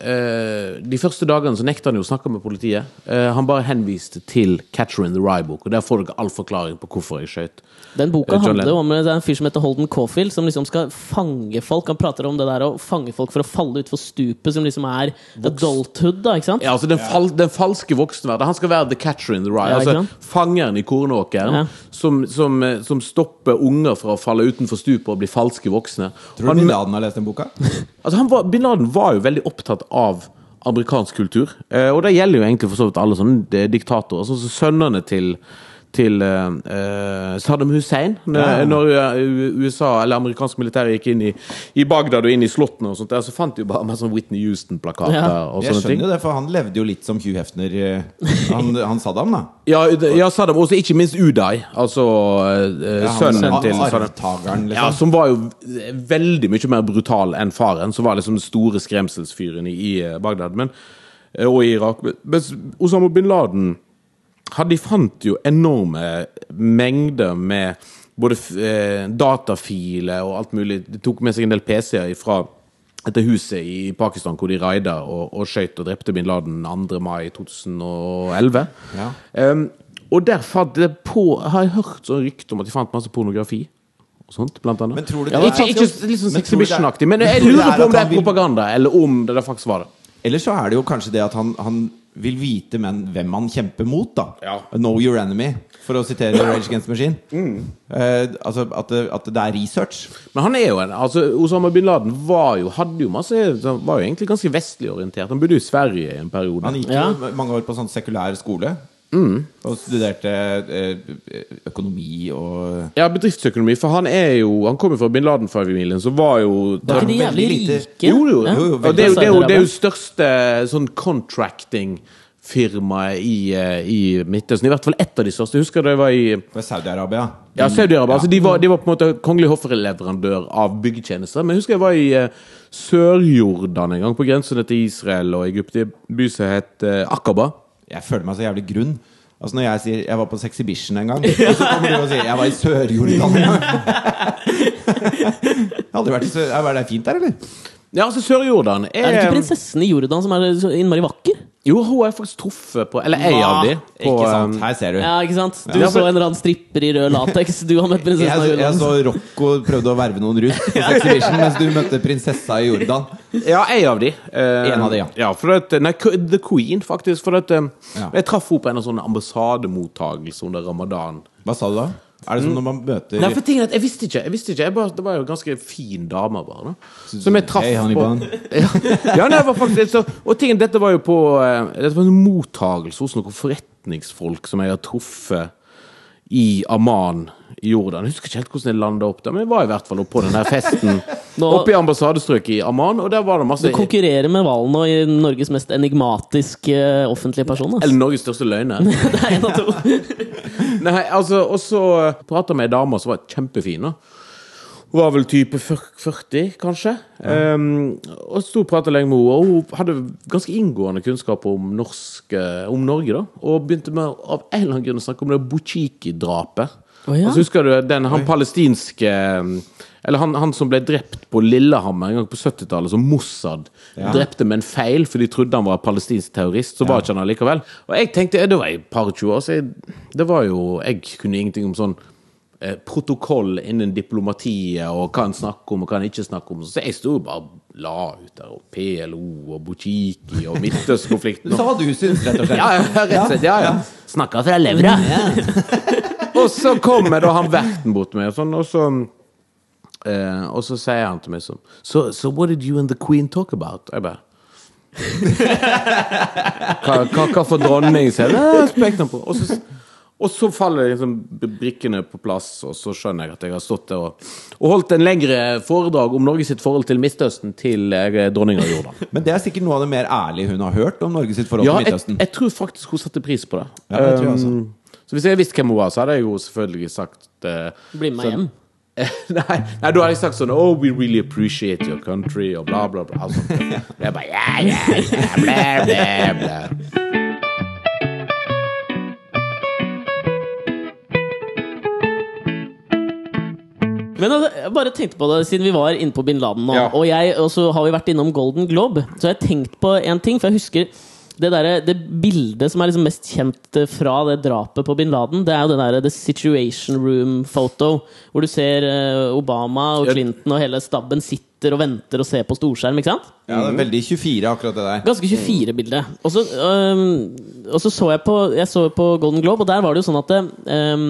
eh, De første dagene så nekta han jo å snakke med politiet. Eh, han bare henviste til Catcher in the Rye-bok, og der får dere all forklaring på hvorfor jeg skøyt. Den boka Eh, John handler om det er en fyr som heter Holden Caulfield, som liksom skal fange folk. Han prater om det der å fange folk for å falle utfor stupet, som liksom er adulthood, da, ikke sant? Ja, altså den, fal den falske voksenverden. Han skal være the catcher in the rye. Ja, altså? Fangeren i kornåkeren Ja. som, som, eh, som stopper unger fra å falle utenfor stupet og bli falske voksne. Tror du Han, Bin Laden har lest den boka? *laughs* altså han var, Bin Laden var jo veldig opptatt av amerikansk kultur. Eh, og det gjelder jo egentlig for så vidt alle sånne eh, diktatorer. Sånn som sønnene til til eh, eh, Saddam Hussein. Når, Ja. når eh, USA, eller amerikansk militær gikk inn i, i Bagdad og inn i slottene, og sånt der, så fant de jo bare masse sånn Whitney Houston-plakater. Ja. og Jeg sånne ting. skjønner jo det, for han levde jo litt som Hugh Hefner. eh, Han, *laughs* han Saddam, da. Ja, ja Saddam, Og ikke minst Uday, altså eh, Ja, han- sønnen han, til Saddam. Arvtakeren, liksom. Ja, som var jo veldig mye mer brutal enn faren, som var liksom den store skremselsfyren i, i eh, Bagdad men, eh, og i Irak. Men- Osama bin Laden De fant jo enorme mengder med både eh, datafiler og alt mulig. De tok med seg en del PC-er fra dette huset i Pakistan hvor de raida og, og skøyt og drepte bin Laden 2. mai 2011. Ja. Um, og der fant det på Har jeg hørt sånn rykte om at de fant masse pornografi. Og sånt, blant annet. Men tror du ja, det ikke, er- ikke litt sånn Men tror du det er- exhibition-aktig, men jeg lurer er på om det er propaganda, eller om det der faktisk var det. Eller så er det jo kanskje det at han, han vil vite men hvem han kjemper mot. da Ja. Know your enemy, for å sitere Rage Against Machine. Mm. Eh, altså at det, at det er research. Men han er jo en altså Osama bin Laden var jo, hadde jo masse Var jo egentlig ganske vestlig orientert. Han bodde jo i Sverige i en periode. Han gikk Ja. jo mange år på sånn sekulær skole. Og studerte eh, økonomi og Ja, bedriftsøkonomi. For han er jo Han kommer fra bin Laden-familien, som var jo Var ikke de jævlig rike? Jo, jo. Ja. jo, jo, det, er jo, det, er jo, det er jo største sånn contracting-firmaet i, eh, i Midtøsten. I hvert fall ett av de største. Jeg husker det var i Saudi-Arabia. ja, Saudi-Arabia. Altså, de, var, de var på en måte kongelig hoffleverandør av byggetjenester. Men jeg husker jeg var i eh, Sør-Jordan en gang, på grensene til Israel og Egypt. I en by som het Akaba. Jeg føler meg så jævlig grunn. Altså Når jeg sier jeg var på Sexhibition en gang, og *laughs* så kommer du og sier jeg var i Sør-Jordan en *laughs* gang. *laughs* Jeg har aldri vært i Sør... Er det fint der, eller? Ja, altså Sør-Jordan er, Er det ikke prinsessen i Jordan som er så innmari vakker? Jo, hun er faktisk truffet på Eller ei av de. På, Ikke sant. um, Her ser du. Ja, ikke sant? Du Ja, for- så en eller annen stripper i rød lateks. Du har møtt prinsessen Jeg, av jeg Jordan. så Rocco prøvde å verve noen russ på *laughs* Sexhibition, mens du møtte prinsessa i Jordan. Ja, ei av de. Eh, En av de, ja. for at, nei, Q- The Queen, faktisk. For at, eh, Ja. Jeg traff henne på en sånn ambassademottakelse under ramadan. Hva sa du da? Er det som når man møter Nei, for tingen at Jeg visste ikke. Jeg visste ikke jeg bare, Det var jo en ganske fin dame, bare. Da. Som jeg traff hey, på ja, ja, nei, var faktisk så, Og tingen, dette var jo på eh, Dette var en mottagelse hos noen forretningsfolk som jeg har truffet i Amman i Jordan. Jeg husker ikke helt hvordan jeg landa opp der, men jeg var i hvert fall oppe på den der festen *laughs* Nå- oppe i ambassadestrøket i Amman, og der var det masse Du konkurrerer med hvalen og i Norges mest enigmatiske eh, offentlige person. Altså. Eller Norges største løgner. *laughs* Det er en av to. *laughs* Nei, altså, og så prata med ei dame som var kjempefin. da. Hun var vel type 40, kanskje. Um, og sto og prata lenge med henne, og hun hadde ganske inngående kunnskap om, norsk, eh, om Norge. da Og begynte med av en eller annen grunn å snakke om det Buchiki-drapet. Oh, ja. altså, husker du den, han palestinske Eller han, han som ble drept på Lillehammer en gang på 70-tallet, som Mossad drepte med en feil, for de trodde han var palestinsk terrorist. Så var ikke han allikevel. Og jeg tenkte, Det var jeg par og tjue år, så jeg, det var jo Jeg kunne ingenting om sånn eh, protokoll innen diplomatiet, og hva en snakker om og hva en ikke snakker om. Så jeg sto bare la ut der, og PLO og Buchiki og Midtøsten-konflikten. Du *laughs* sa du syns, rett og slett. Ja, rett og slett. Ja, ja. Snakka fra levra. *laughs* og så kommer da han verten bort til meg, og sånn, og så eh, Og så sier han til meg sånn so, so what did you and the queen talk about? Jeg bare *laughs* hva, hva, hva for dronning? sier jeg. «Nei, på. Og så, og så faller liksom brikkene på plass, og så skjønner jeg at jeg har stått der og, og holdt en lengre foredrag om Norge sitt forhold til Midtøsten til jeg er Jordan. *laughs* Men det er sikkert noe av det mer ærlige hun har hørt om Norge sitt forhold Ja, til jeg, Midtøsten. jeg tror faktisk hun satte pris på det. Ja, det tror jeg også. Um, så hvis jeg visste hvem hun var, så hadde jeg jo selvfølgelig sagt eh, Bli med meg hjem. *laughs* nei, nei, da hadde jeg sagt sånn Oh, we really appreciate your country, og bla, bla, bla. Altså, *laughs* jeg bare ja, ja, ja, bla, bla, bla. Men altså, jeg bare tenkte på det siden vi var inne på bin Laden nå. Ja. Og, jeg, og så har vi vært innom Golden Globe. Så jeg har tenkt på en ting. For jeg husker det, der, det bildet som er liksom mest kjent fra det drapet på bin Laden, det er jo det der, The Situation Room-foto. Hvor du ser eh, Obama og Clinton og hele stabben sitter og venter og ser på storskjerm. ikke sant? Ja, det er veldig 24, akkurat det der. Ganske 24-bilde. Og så og så, så jeg på Jeg så på Golden Globe, og der var det jo sånn at det, øhm,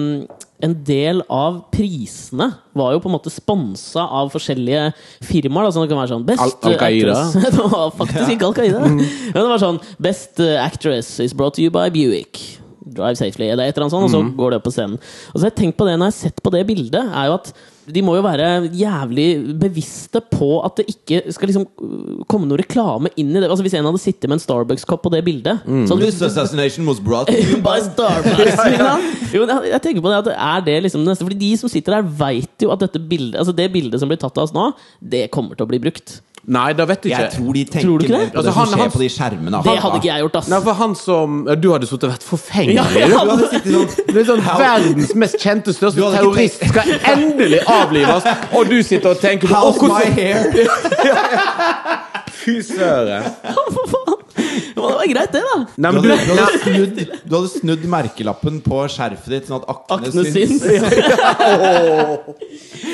en del av prisene var jo på en måte sponsa av forskjellige firmaer. Da, sånn det kan være sånn Best Al- Al-Qaida. *laughs* Det var faktisk ikke Al-Qaida. *laughs* Men det var sånn Best uh, Actress is brought to you by Buick. Drive safely, eller et eller annet sånt, og så går det opp på scenen. Og så har jeg tenkt på det når jeg har sett på det bildet, er jo at de må jo være jævlig bevisste på at det ikke skal liksom uh, komme noe reklame inn i det. Altså Hvis en hadde sittet med en Starbucks-kopp på det bildet så hadde assassination was brought to *laughs* you By Starbucks! *laughs* ja, ja. *laughs* Jo, jeg jeg tenker på det at er det liksom det neste Fordi de som sitter der, veit jo at dette bildet Altså det bildet som blir tatt av oss nå, det kommer til å bli brukt. Nei, da vet jeg Jeg ikke. tror de tenker Tror mer det? på det Altså, som skjer han- på de skjermene. Det hadde ikke jeg gjort, ass. Nei, for han som ja, Du hadde sittet og vært forfengelig. Ja, du. Du hadde- sittet sånn er sånn verdens mest kjente, største terrorist skal endelig avlives, og du sitter og tenker på How's «Å, my hvordan- hair? *laughs* Fy søren. Det var greit, det, da. Nei, Du men du, hadde, du, hadde snudd, du hadde snudd merkelappen på skjerfet ditt, sånn at akne, Akne syns. syns. *laughs*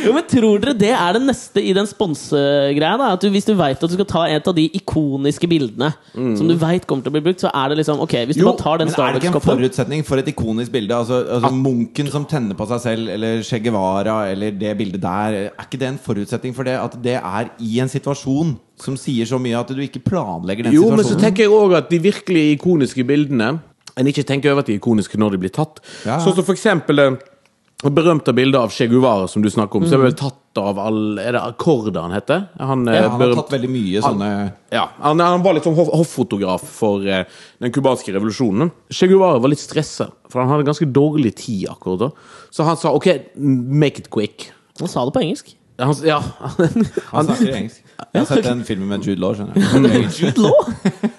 Jo, men Tror dere det er det neste i den sponsegreia? du, Hvis du veit at du skal ta et av de ikoniske bildene som du vet kommer til å bli brukt, så er det liksom Ok, hvis du Jo, bare tar den Men er det ikke en forutsetning for et ikonisk bilde? Altså, altså Munken som tenner på seg selv, eller Che Guevara, eller det bildet der. Er ikke det en forutsetning for det? At det er i en situasjon som sier så mye at du ikke planlegger den jo, men så tenker jeg òg at de virkelig ikoniske bildene En ikke tenker over at de er ikoniske når de blir tatt. Ja. Sånn som for eksempel det berømte bildet av Che Guevara som du snakker om. Så er det vel tatt av all Er det akkorda han heter? Han, eh, ja, han har berømt- tatt veldig mye sånne Ja, han, han var litt sånn hoffotograf for eh, den cubanske revolusjonen. Che Guevara var litt stressa, for han hadde ganske dårlig tid akkurat da. Så han sa OK, make it quick. Han sa det på engelsk. Han, ja, Han snakker *laughs* engelsk. Jeg har sett den filmen med Jude Law. skjønner jeg. Jude Law?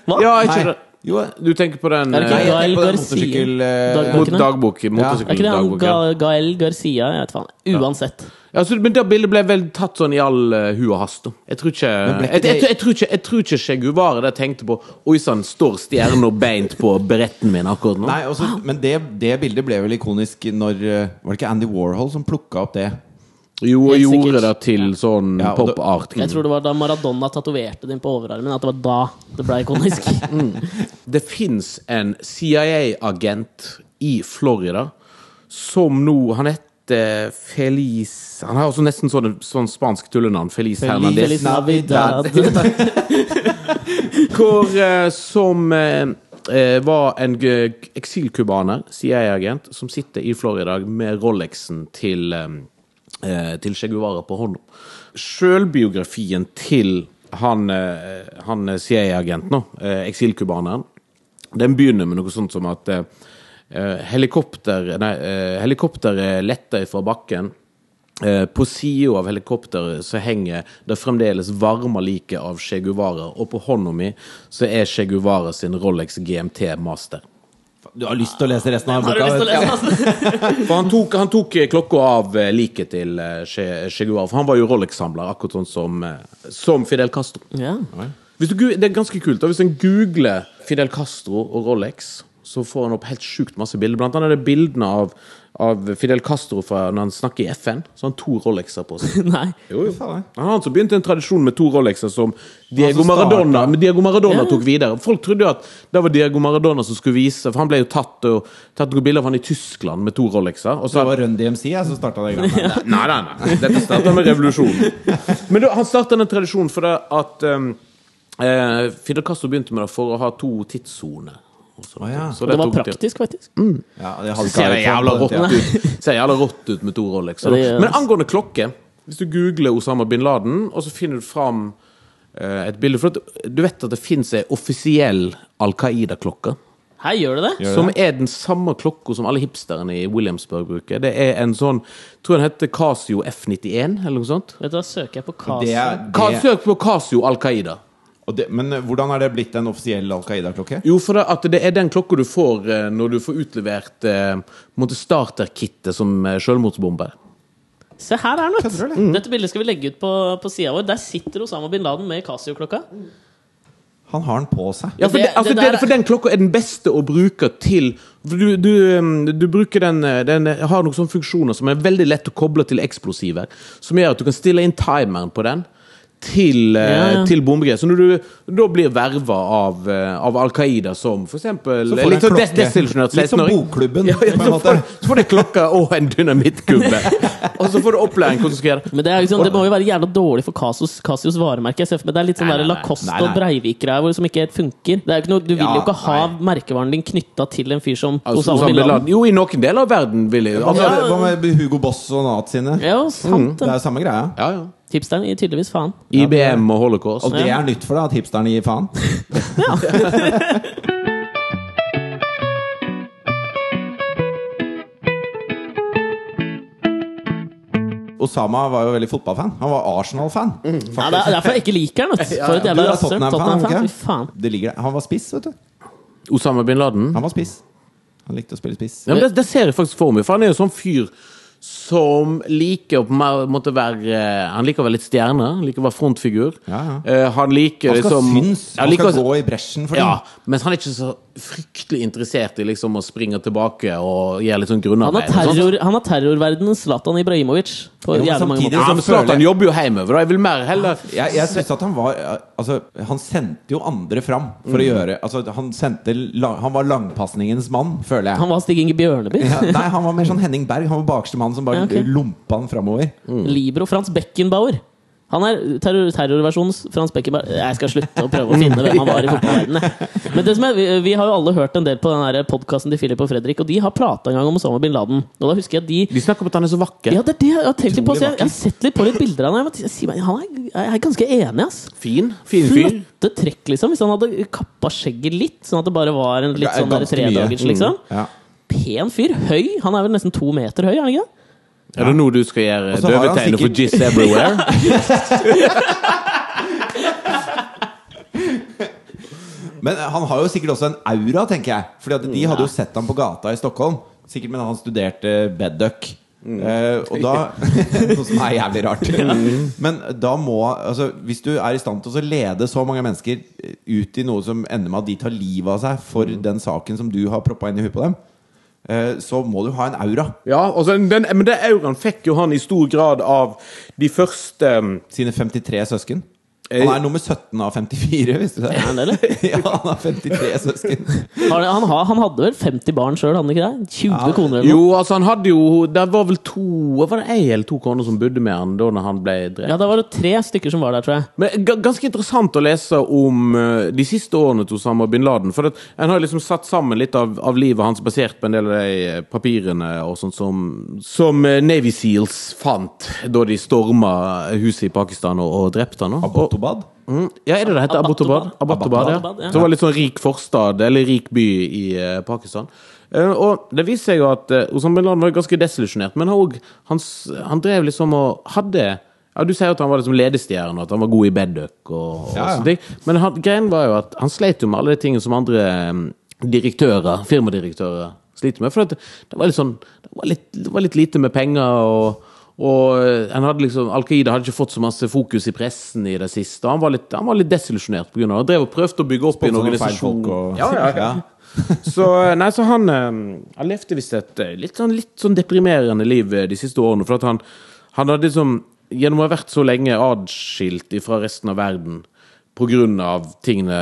Hva? ja jeg kjører. Jo, Du tenker på den Er det ikke eh, jeg tenker på den Garcia? motorsykkel... eh, Dagbok. mot dagbok, Er ikke det han motorsykkeldagbok. Ga Gael Garcia? Jeg vet faen. Uansett. Ja, så, men det bildet ble vel tatt sånn i all uh, hu og hast. da. Jeg tror ikke ble jeg, ikke jeg, det- jeg, tror ikke, jeg tror ikke Che Guevara der tenkte på Oi sann, står stjerna beint på beretten min akkurat nå? Nei, også, men det, det bildet ble vel ikonisk når eh, Var det ikke Andy Warhol som plukka opp det? Jo, og Helt gjorde sikkert. det til sånn Ja, og pop art. Jeg tror det var da Maradona tatoverte den på overarmen, at det var da det ble ikonisk. *laughs* Det fins en CIA-agent i Florida som nå Han heter Feliz Han har også nesten sånn, sånn spansk tullenavn. Feliz, Hernandez. Feliz Navidad. *laughs* Hvor, eh, som eh, eh, var en g- eksilcubaner, CIA-agent, som sitter i Florida med Rolexen til, eh, til Che Guevara på hånda. Sjølbiografien til han, eh, han CIA-agenten, eh, eksilcubaneren, den begynner med noe sånt som at eh, eh, helikopter, nei, eh, helikopteret letter fra bakken. Eh, på sida av helikopteret så henger det fremdeles varme liket av Che Guevara, og på hånda mi så er Che Guevara sin Rolex GMT Master. Du har lyst til å lese resten av Har du boka? lyst til å lese, resten? *laughs* For han tok, han tok eh, klokka av eh, liket til Cheguar, Che, che Guevara, for han var jo Rolex-samler, akkurat sånn som, eh, som Fidel Castro. Ja. Hvis du, det er ganske kult. da Hvis en googler Fidel Castro og Rolex, så får han opp helt sjukt masse bilder. Blant annet er det bildene av, av Fidel Castro fra når han snakker i FN. Så har han to Rolexer på seg. *laughs* Nei. Jo, jo. Han har altså begynt en tradisjon med to Rolexer som Diego Maradona, startet. Diego Maradona tok videre. Folk trodde jo at det var Diego Maradona som skulle vise, for han ble jo tatt og tatt noen bilder av han i Tyskland med to Rolexer. Og så Det var Run DMC jeg, som starta det. *laughs* Nei, nei, nei. Dette starta med revolusjonen. Men da, han starta den tradisjonen for det at um, eh, Fidel Castro begynte med det for å ha to tidssoner. Så- Å, ja. så Det var praktisk, faktisk. Ja, det hadde ser jævla rått ut. *laughs* Ser jævla rått ut med to Rolexer. Ja, Men angående klokke Hvis du googler Osama bin Laden, og så finner du fram uh, et bilde For at, du vet at det fins ei offisiell Al Qaida-klokke. Her gjør det det. Som er den samme klokka som alle hipsterne i Williamsburg bruker. Det er en sånn Tror den heter Casio F91, eller noe sånt. Vet du hva, søker jeg på Det er, det, Søk på Casio Al Qaida. Og det, men eh, hvordan er det blitt en offisiell Al Qaida-klokke? Jo, for det, at det er den klokka du får eh, når du får utlevert eh, starterkittet som eh, selvmordsbomber. Se her er noe! Det. Du. Dette bildet skal vi legge ut på, på sida vår. Der sitter Osama bin Laden med Casio-klokka. Han har den på seg. Ja, for, Det- det, altså, det det, der- for den klokka er den beste å bruke til du, du, um, du bruker den Den har noen sånne funksjoner som er veldig lett å koble til eksplosiver. Som gjør at du kan stille inn timeren på den til, eh, Ja, ja. til bombegrep. Så når du da blir verva av, eh, av Al Qaida som du litt en sånn desillusjonert Litt som 16-åring Bokklubben, Ja, ja, så, får, så får du klokka og en dynamittkubbe! *laughs* og så får du opplæring hvordan du skal gjøre det. Men det, er liksom, det må jo være jævla dårlig for Casios, Casios varemerke. Jeg ser for meg Det er litt sånn Nei, nei. Lacoste Nei, og Breivik-greier som ikke helt funker. Er ikke noe, du vil Ja, jo ikke ha nei. merkevaren din knytta til en fyr som Altså, Osama bin Laden. Jo, i noen deler av verden vil jeg Hva med, Ja. hva med Hugo Boss og naziene? Ja, sant Det det. er jo samme greia. Ja, ja. Hipsteren gir tydeligvis faen. IBM og holocaust. Og det er nytt for deg at hipsteren gir faen? *laughs* *laughs* Osama var jo veldig fotballfan. Han var Arsenal-fan. Ja, det er derfor jeg ikke liker han. *laughs* For et jævla rasshøl. Tottenham-fan, der. Han var spiss, vet du. Osama bin Laden. Han var spiss. Han likte å spille spiss. Ja, men det, det ser jeg faktisk for meg, for han er jo sånn fyr som liker å på en måte være eh, Han liker å være litt stjerne. Han liker å være frontfigur. Ja, ja. Eh, han liker Han skal liksom synes, han skal også, gå i bresjen for Ja, dem. mens han er ikke så fryktelig interessert i liksom å springe tilbake og gjøre litt sånn Han grunnarbeid. har, og terror, han har terrorverdenens Zlatan Ibrahimovic. På Jo, men mange samtidig måter. Ja, men føler jeg- jobber jo hjemover. da. Jeg vil mer heller Jeg, jeg synes at han var Altså, han sendte jo andre fram for å gjøre Altså, han sendte Han var langpasningens mann, føler jeg. Han var Stig Inge Bjørneby. Ja, nei, han var mer sånn Henning Berg. Han var bakerste mann som bare Ja, ok. lompa han framover. Libro Frans Beckenbauer. Han er terror, terrorversjonens Frans Beckenbauer. Jeg skal slutte å prøve å finne hvem han var i fotballverdenen. Men er, vi, vi har jo alle hørt en del på den podkasten til Philip og Fredrik, og de har prata en gang om Osama bin Laden. Og da husker jeg at de De snakker om at han er så vakker. Ja, det er det jeg har tenkt litt på. Jeg, jeg har sett litt på litt bilder av ham. han er, jeg er ganske enig, ass. Fin. Fin. Flotte trekk, liksom. Hvis han hadde kappa skjegget litt, sånn at det bare var en litt sånn tredagers, liksom. Ja. Pen fyr. Høy. Han er vel nesten to meter høy, er han ikke? Er det nå du skal gjøre døvetegnet for Jizz Everywhere? *laughs* Men han har jo sikkert også en aura, tenker jeg. Fordi at de hadde jo sett ham på gata i Stockholm. Sikkert mens han studerte Bedduck. Uh, og da *laughs* Noe som er jævlig rart. Men da må altså, Hvis du er i stand til å lede så mange mennesker ut i noe som ender med at de tar livet av seg for den saken som du har proppa inn i huet på dem, så må du ha en aura. Ja, altså, den, men den auraen fikk jo han i stor grad av de første um, Sine 53 søsken. Han er nummer 17 av 54, visste du det? Er det, *laughs* ja, han har 53 søsken. Han, han, har- han hadde vel 50 barn sjøl, hadde han ikke det? 20 koner eller noe? Jo, altså han hadde jo Det var vel to Var det ei eller to koner som bodde med han da når han ble drept? Ja, da var det tre stykker som var der, tror jeg. Men Ganske interessant å lese om eh, de siste årene til Osama bin Laden. For at en har liksom satt sammen litt av, av livet hans basert på en del av de eh, papirene og sånt som, som eh, Navy Seals fant da de storma huset i Pakistan og, og drepte han. Og, Abbotobad? Mm, ja, er det det heter? Abbottabad? Abbottabad. Abbottabad, ja. Som. Var litt sånn rik forstad, eller rik by i eh, Pakistan. Eh, og det viser seg jo at uh, Osama bin Laden var ganske desillusjonert, men han, også- han, s- han drev liksom og hadde ja, Du sier jo at han var liksom ledestjerne, og at han var god i bedduck og, og Ja, ja. sånne ting. Men han, greien var jo at han sleit jo med alle de tingene som andre eh, direktører, firmadirektører, sliter med. For at det, det var litt sånn Det var litt, det var litt lite med penger. og og eh, hadde liksom, Al-Qaida hadde ikke fått så masse fokus i pressen i det siste. Han var litt, han var litt desillusjonert pga. Han drev og prøvde å bygge opp i en organisasjon. og- Ja, ja, ja. *laughs* Så, eh, nei, så han, eh, han levde visst et litt sånn, litt sånn deprimerende liv de siste årene. For at han, han hadde liksom Gjennom å ha vært så lenge adskilt fra resten av verden av tingene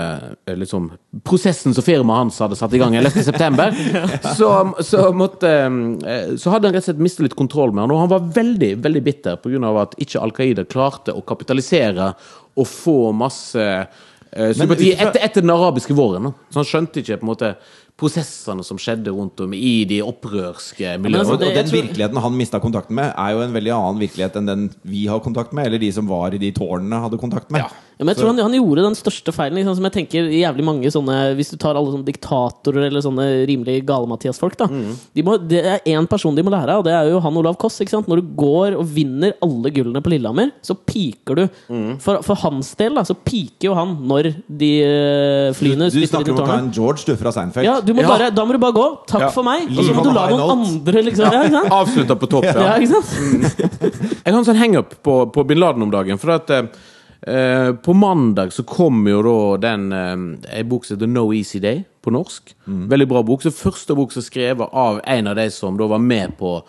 eh, liksom, Prosessen som firmaet hans hadde satt i gang 11.9., *laughs* så, så måtte eh, Så hadde han rett og slett mistet litt kontroll med han, og han var veldig veldig bitter av at ikke Al Qaida klarte å kapitalisere og få masse eh, sympati etter, etter den arabiske våren. da. Så han skjønte ikke på en måte prosessene som skjedde rundt om i de opprørske miljøene. altså, Og, det- og den tror- virkeligheten han mista kontakten med, er jo en veldig annen virkelighet enn den vi har kontakt med, eller de som var i de tårnene hadde kontakt med. Ja. Ja, men jeg tror han, han gjorde den største feilen. Liksom, som jeg tenker jævlig mange sånne Hvis du tar alle sånne diktatorer eller sånne rimelig gale-Mathias-folk. da de må, Det er én person de må lære av, og det er jo han Olav Koss. Ikke sant? Når du går og vinner alle gullene på Lillehammer, så piker du. For, for hans del da så piker jo han når de flyene Du, flyene du spytter inn snakker i om å ta tårnet. en George, du, fra Seinfeld. Ja, du må Ja. bare, da må du bare gå. Takk Ja. for meg. Og så må du la noen note. andre liksom ja? Avslutta på topp. Ja, Ja. ikke sant? Jeg har en sånn hangup på, på bin Laden om dagen. For at eh, eh, På mandag så kom jo da den eh, en bok som heter No Easy Day på norsk. Veldig bra bok. Så Første bok som er skrevet av en av de som da var med på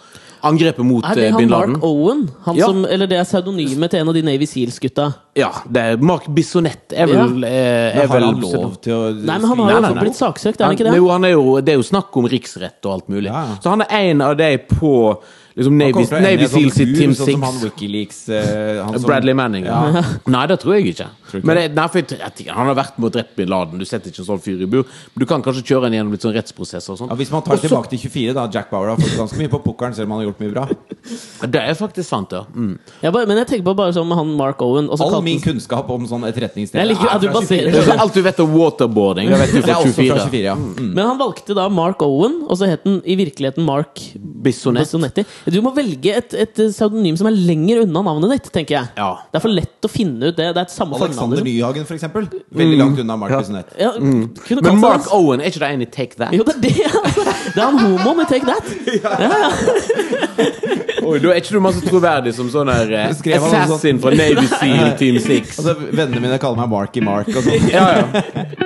angrepet mot Er det eh, han bin Laden. Mark Owen? Han Ja. som, eller det er pseudonymet til en av de Navy Seals-gutta? Ja, det er Mark Bissonette er vel, ja. er, er vel han lov til å Nei, men han har jo også nei. blitt saksøkt, er han ikke det? jo, han er jo, det er jo snakk om riksrett og alt mulig. Ja, ja. Så han er en av de på liksom, Navy, Navy som Seals sitt bur, Team sånn som han 6. Wikileaks uh, han som- Bradley Manning. Ja. *laughs* Nei, det tror jeg ikke. Tror ikke? Men det, nei, for jeg, jeg, Han har vært med og drept bin Laden. Du setter ikke en sånn fyr i bur. Men du kan kanskje kjøre en gjennom litt sånn rettsprosesser og sånn. Ja, hvis man tar Også, tilbake til 24, da Jack Bauer har fått ganske mye på pukkelen, selv om han har gjort mye bra. *laughs* Det er faktisk sant, ja. Mm. ja bare, men jeg tenker på bare sånn med han Mark Owen. og så All min kunnskap om sånn etterretningsdel Jeg liker at du er baserer Det er Alt du vet om waterboarding, det vet du Det er fra også fra 24. 24, ja. Mm. Men han valgte da Mark Owen, og så het han i virkeligheten Mark Bissonette. Bissonetti. Du må velge et, et pseudonym som er lenger unna navnet ditt, tenker jeg. Ja. Det er for lett å finne ut det. Det er et samme Alexander fornavn. liksom. Nyhagen, for eksempel. Veldig langt unna Mark Bissonette. Ja, mm. Men Mark. Owen, er ikke det en i Take That? Jo, det er det! Altså. Det er han homoen i Take That. *laughs* Ja, ja. Oi, da er ikke du masse troverdig som sånn her eh, Skrev han noe sånt? assassin fra Navy Seal *laughs* Team 6. Altså, Vennene mine kaller meg Marky Mark og sånn. *laughs* Ja, ja.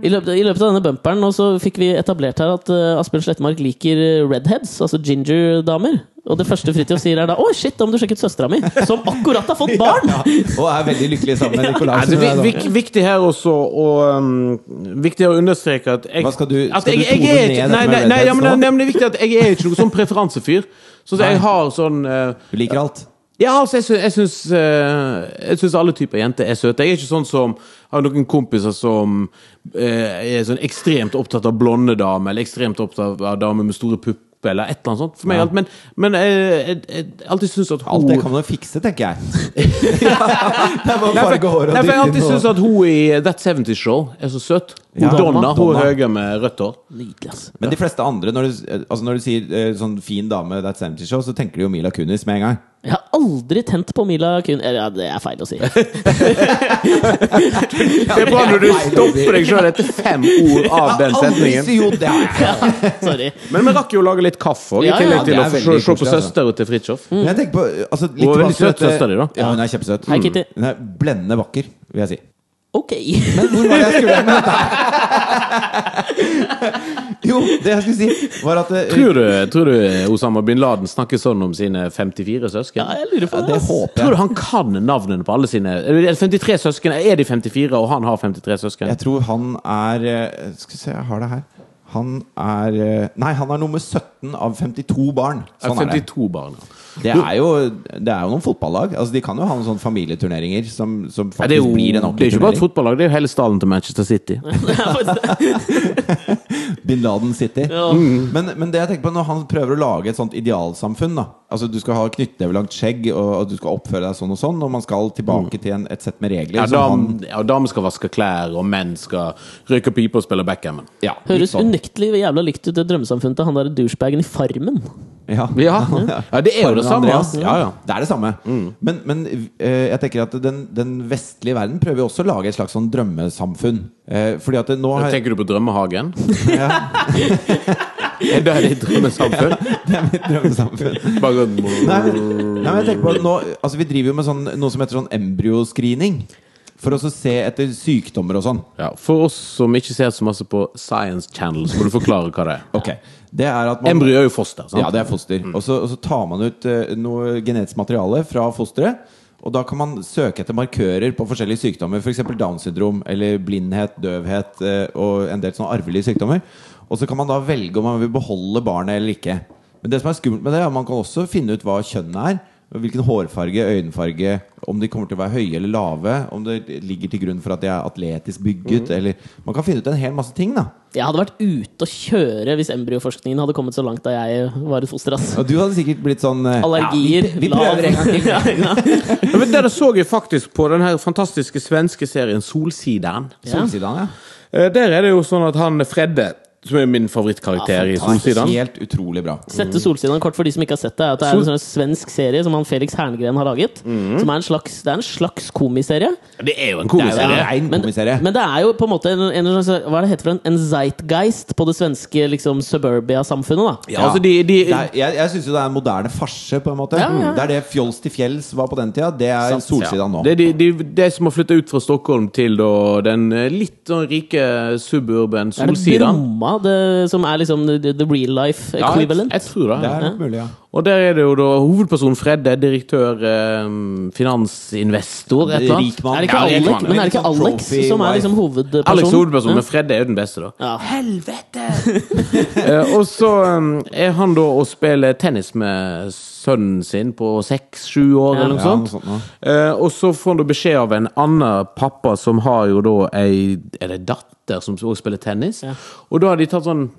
I løpet, I løpet av denne bumperen nå så fikk vi etablert her at uh, Asbjørn Slettemark liker eh, redheads, altså ginger-damer. Og det første Fridtjof sier, er da 'Å, shit, da må du sjekke ut søstera mi', som akkurat har fått barn! Ja, og er veldig lykkelig sammen med Nei, Ja, det er vik, vik, viktig her også og, um, Viktig å understreke at jeg, Hva skal du- at skal jeg, jeg, er ned nei, nei, nei, ja, men, nei, men det er viktig at jeg er ikke noen sånn preferansefyr. Så jeg har sånn uh, Du liker alt. Ja, altså, jeg syns, jeg syns, eh, jeg syns alle typer jenter er søte. Jeg er ikke sånn som har noen kompiser som eh, er sånn ekstremt opptatt av blonde damer, eller ekstremt opptatt av damer med store pupper, eller et eller annet sånt. For meg, alt, men, men jeg, jeg, jeg, alltid syns at hun Alt det kan man fikse, tenker jeg. *laughs* *laughs* det er bare å farge håret og for jeg alltid og at hun i That 70 Show er så søt. Ja. Donna, hun Donna. høye med rødt hår. Nydelig. Men de fleste andre, når du, altså når du sier eh, sånn fin dame, That's Empty Show, så tenker de jo Mila Kunis med en gang. Jeg har aldri tent på Mila Kun... Ja, det er feil å si. *laughs* Det er bra når du stopper deg sjøl etter fem ord av den setningen. Ja! Sorry. Men vi rakk jo å lage litt kaffe òg, i tillegg til å se, se på altså. søstera til Fridtjof. Jeg tenker på altså, litt Hun er veldig søt, søster søstera di, da. Ja, hun er kjempesøt. Hei, Kitty. Hun er blendende vakker, vil jeg si. Ok. Men hvor var det jeg skulle med *laughs* dette? *laughs* Jo, det jeg skulle si, var at eh, Tror du, tror du Osama bin Laden snakker sånn om sine 54 søsken? Ja, jeg lurer på ja, det. det ass. Tror du han kan navnene på alle sine Er 53 søsken? Er de 54, og han har 53 søsken? Jeg tror han er eh, Skal vi se, jeg har det her. Han er eh, Nei, han er nummer 17 av 52 barn. Sånn er det. 52 barn. ja. Det er, jo, det er jo noen fotballag. Altså, de kan jo ha noen sånne familieturneringer som, som Ja, det er jo blir en det er ikke bare et fotballag, det er jo hele stallen til Manchester City. *laughs* Faktisk- Bin Laden City. Ja. Men, men det jeg tenker på når han prøver å lage et sånt idealsamfunn da Altså Du skal ha knyttnevelangt skjegg, og, og du skal oppføre deg sånn og sånn, og man skal tilbake til en, et sett med regler. Ja, damer ja, dam, skal vaske klær, og menn skal røyke pipe og spille backgammon. ja, Høres sånn. unektelig jævla likt ut det drømmesamfunnet til han der douchebagen i Farmen. *laughs* Ja. Ja, ja det er jo det samme. Ja, ja. Det er det samme. Men, men eh, jeg tenker at den, den vestlige verden prøver jo også å lage et slags sånn drømmesamfunn. Eh, fordi at nå har Tenker du på Drømmehagen? *laughs* ja, *laughs* Er det ditt drømmesamfunn? Det er mitt drømmesamfunn. Nei, nei, men jeg tenker på nå, altså Vi driver jo med sånn, noe som heter sånn embryoscreening. For å se etter sykdommer og sånn. ja, For oss som ikke ser så masse på Science Channel, så må du forklare hva det er. Ok, det er at man Embryo er jo foster. sant? Ja, det er foster. Og, så, og så tar man ut uh, noe genetisk materiale fra fosteret. Og da kan man søke etter markører på forskjellige sykdommer, f.eks. For Downs syndrom eller blindhet, døvhet uh, og en del sånne arvelige sykdommer. Og så kan man da velge om man vil beholde barnet eller ikke. Men det som er skummelt med det, er at man kan også finne ut hva kjønnet er. Hvilken hårfarge, øyenfarge, om de kommer til å være høye eller lave. Om det ligger til grunn for at de er atletisk bygget. Eller, man kan finne ut en hel masse ting. da Jeg hadde vært ute å kjøre hvis embryoforskningen hadde kommet så langt da jeg var et foster. ass. Og du hadde sikkert blitt sånn eh, Allergier, ja, vi, vi prøver en gang til. *laughs* Ja, ja. Ja, men så jeg faktisk på den her fantastiske svenske serien Solsidan. Ja. Solsidan, ja. Eh, Der er det jo sånn at han Fredde, som er min favorittkarakter i Solsidan Helt utrolig bra. Sette Solsidan kort for de som ikke har sett det, er at det er en sånn svensk serie som han Felix Herngren har laget. Som er en slags, det er en slags komiserie. Det er jo en Det er jo komiserie. en rein Men, men det er jo på en måte en, en en Hva er det heter for en, en zeitgeist på det svenske liksom, suburbia-samfunnet. da Ja, altså de, de, er, jeg jeg syns jo det er en moderne farse, på en måte. Ja, ja. Det er det Fjols til fjells var på den tida. Det er Sant. Solsidan nå. Det er de, de, de som har flytta ut fra Stockholm til da, den eh, litt sånn rike suburban Det er det Solsidan. Det, som er liksom the, the real life Ja, jeg, equivalent. jeg tror det. Det er mulig, ja. Og der er det jo da hovedpersonen Fredde, direktør, eh, finansinvestor, et eller annet. Rikmann. er det ikke Ja, Alex, mann. men er det ikke Litt sånn Alex trophy som er liksom hovedpersonen? Alex er hovedpersonen, men Fredde er jo den beste, da. Ja. Helvete! *laughs* eh, og så um, er han da og spiller tennis med sønnen sin på seks-sju år, Ja. eller noe Ja, sånt. noe sånt noe. Eh, og så får han da beskjed av en annen pappa som har jo da ei Er det datter som også spiller tennis? Ja. Og da har de tatt sånn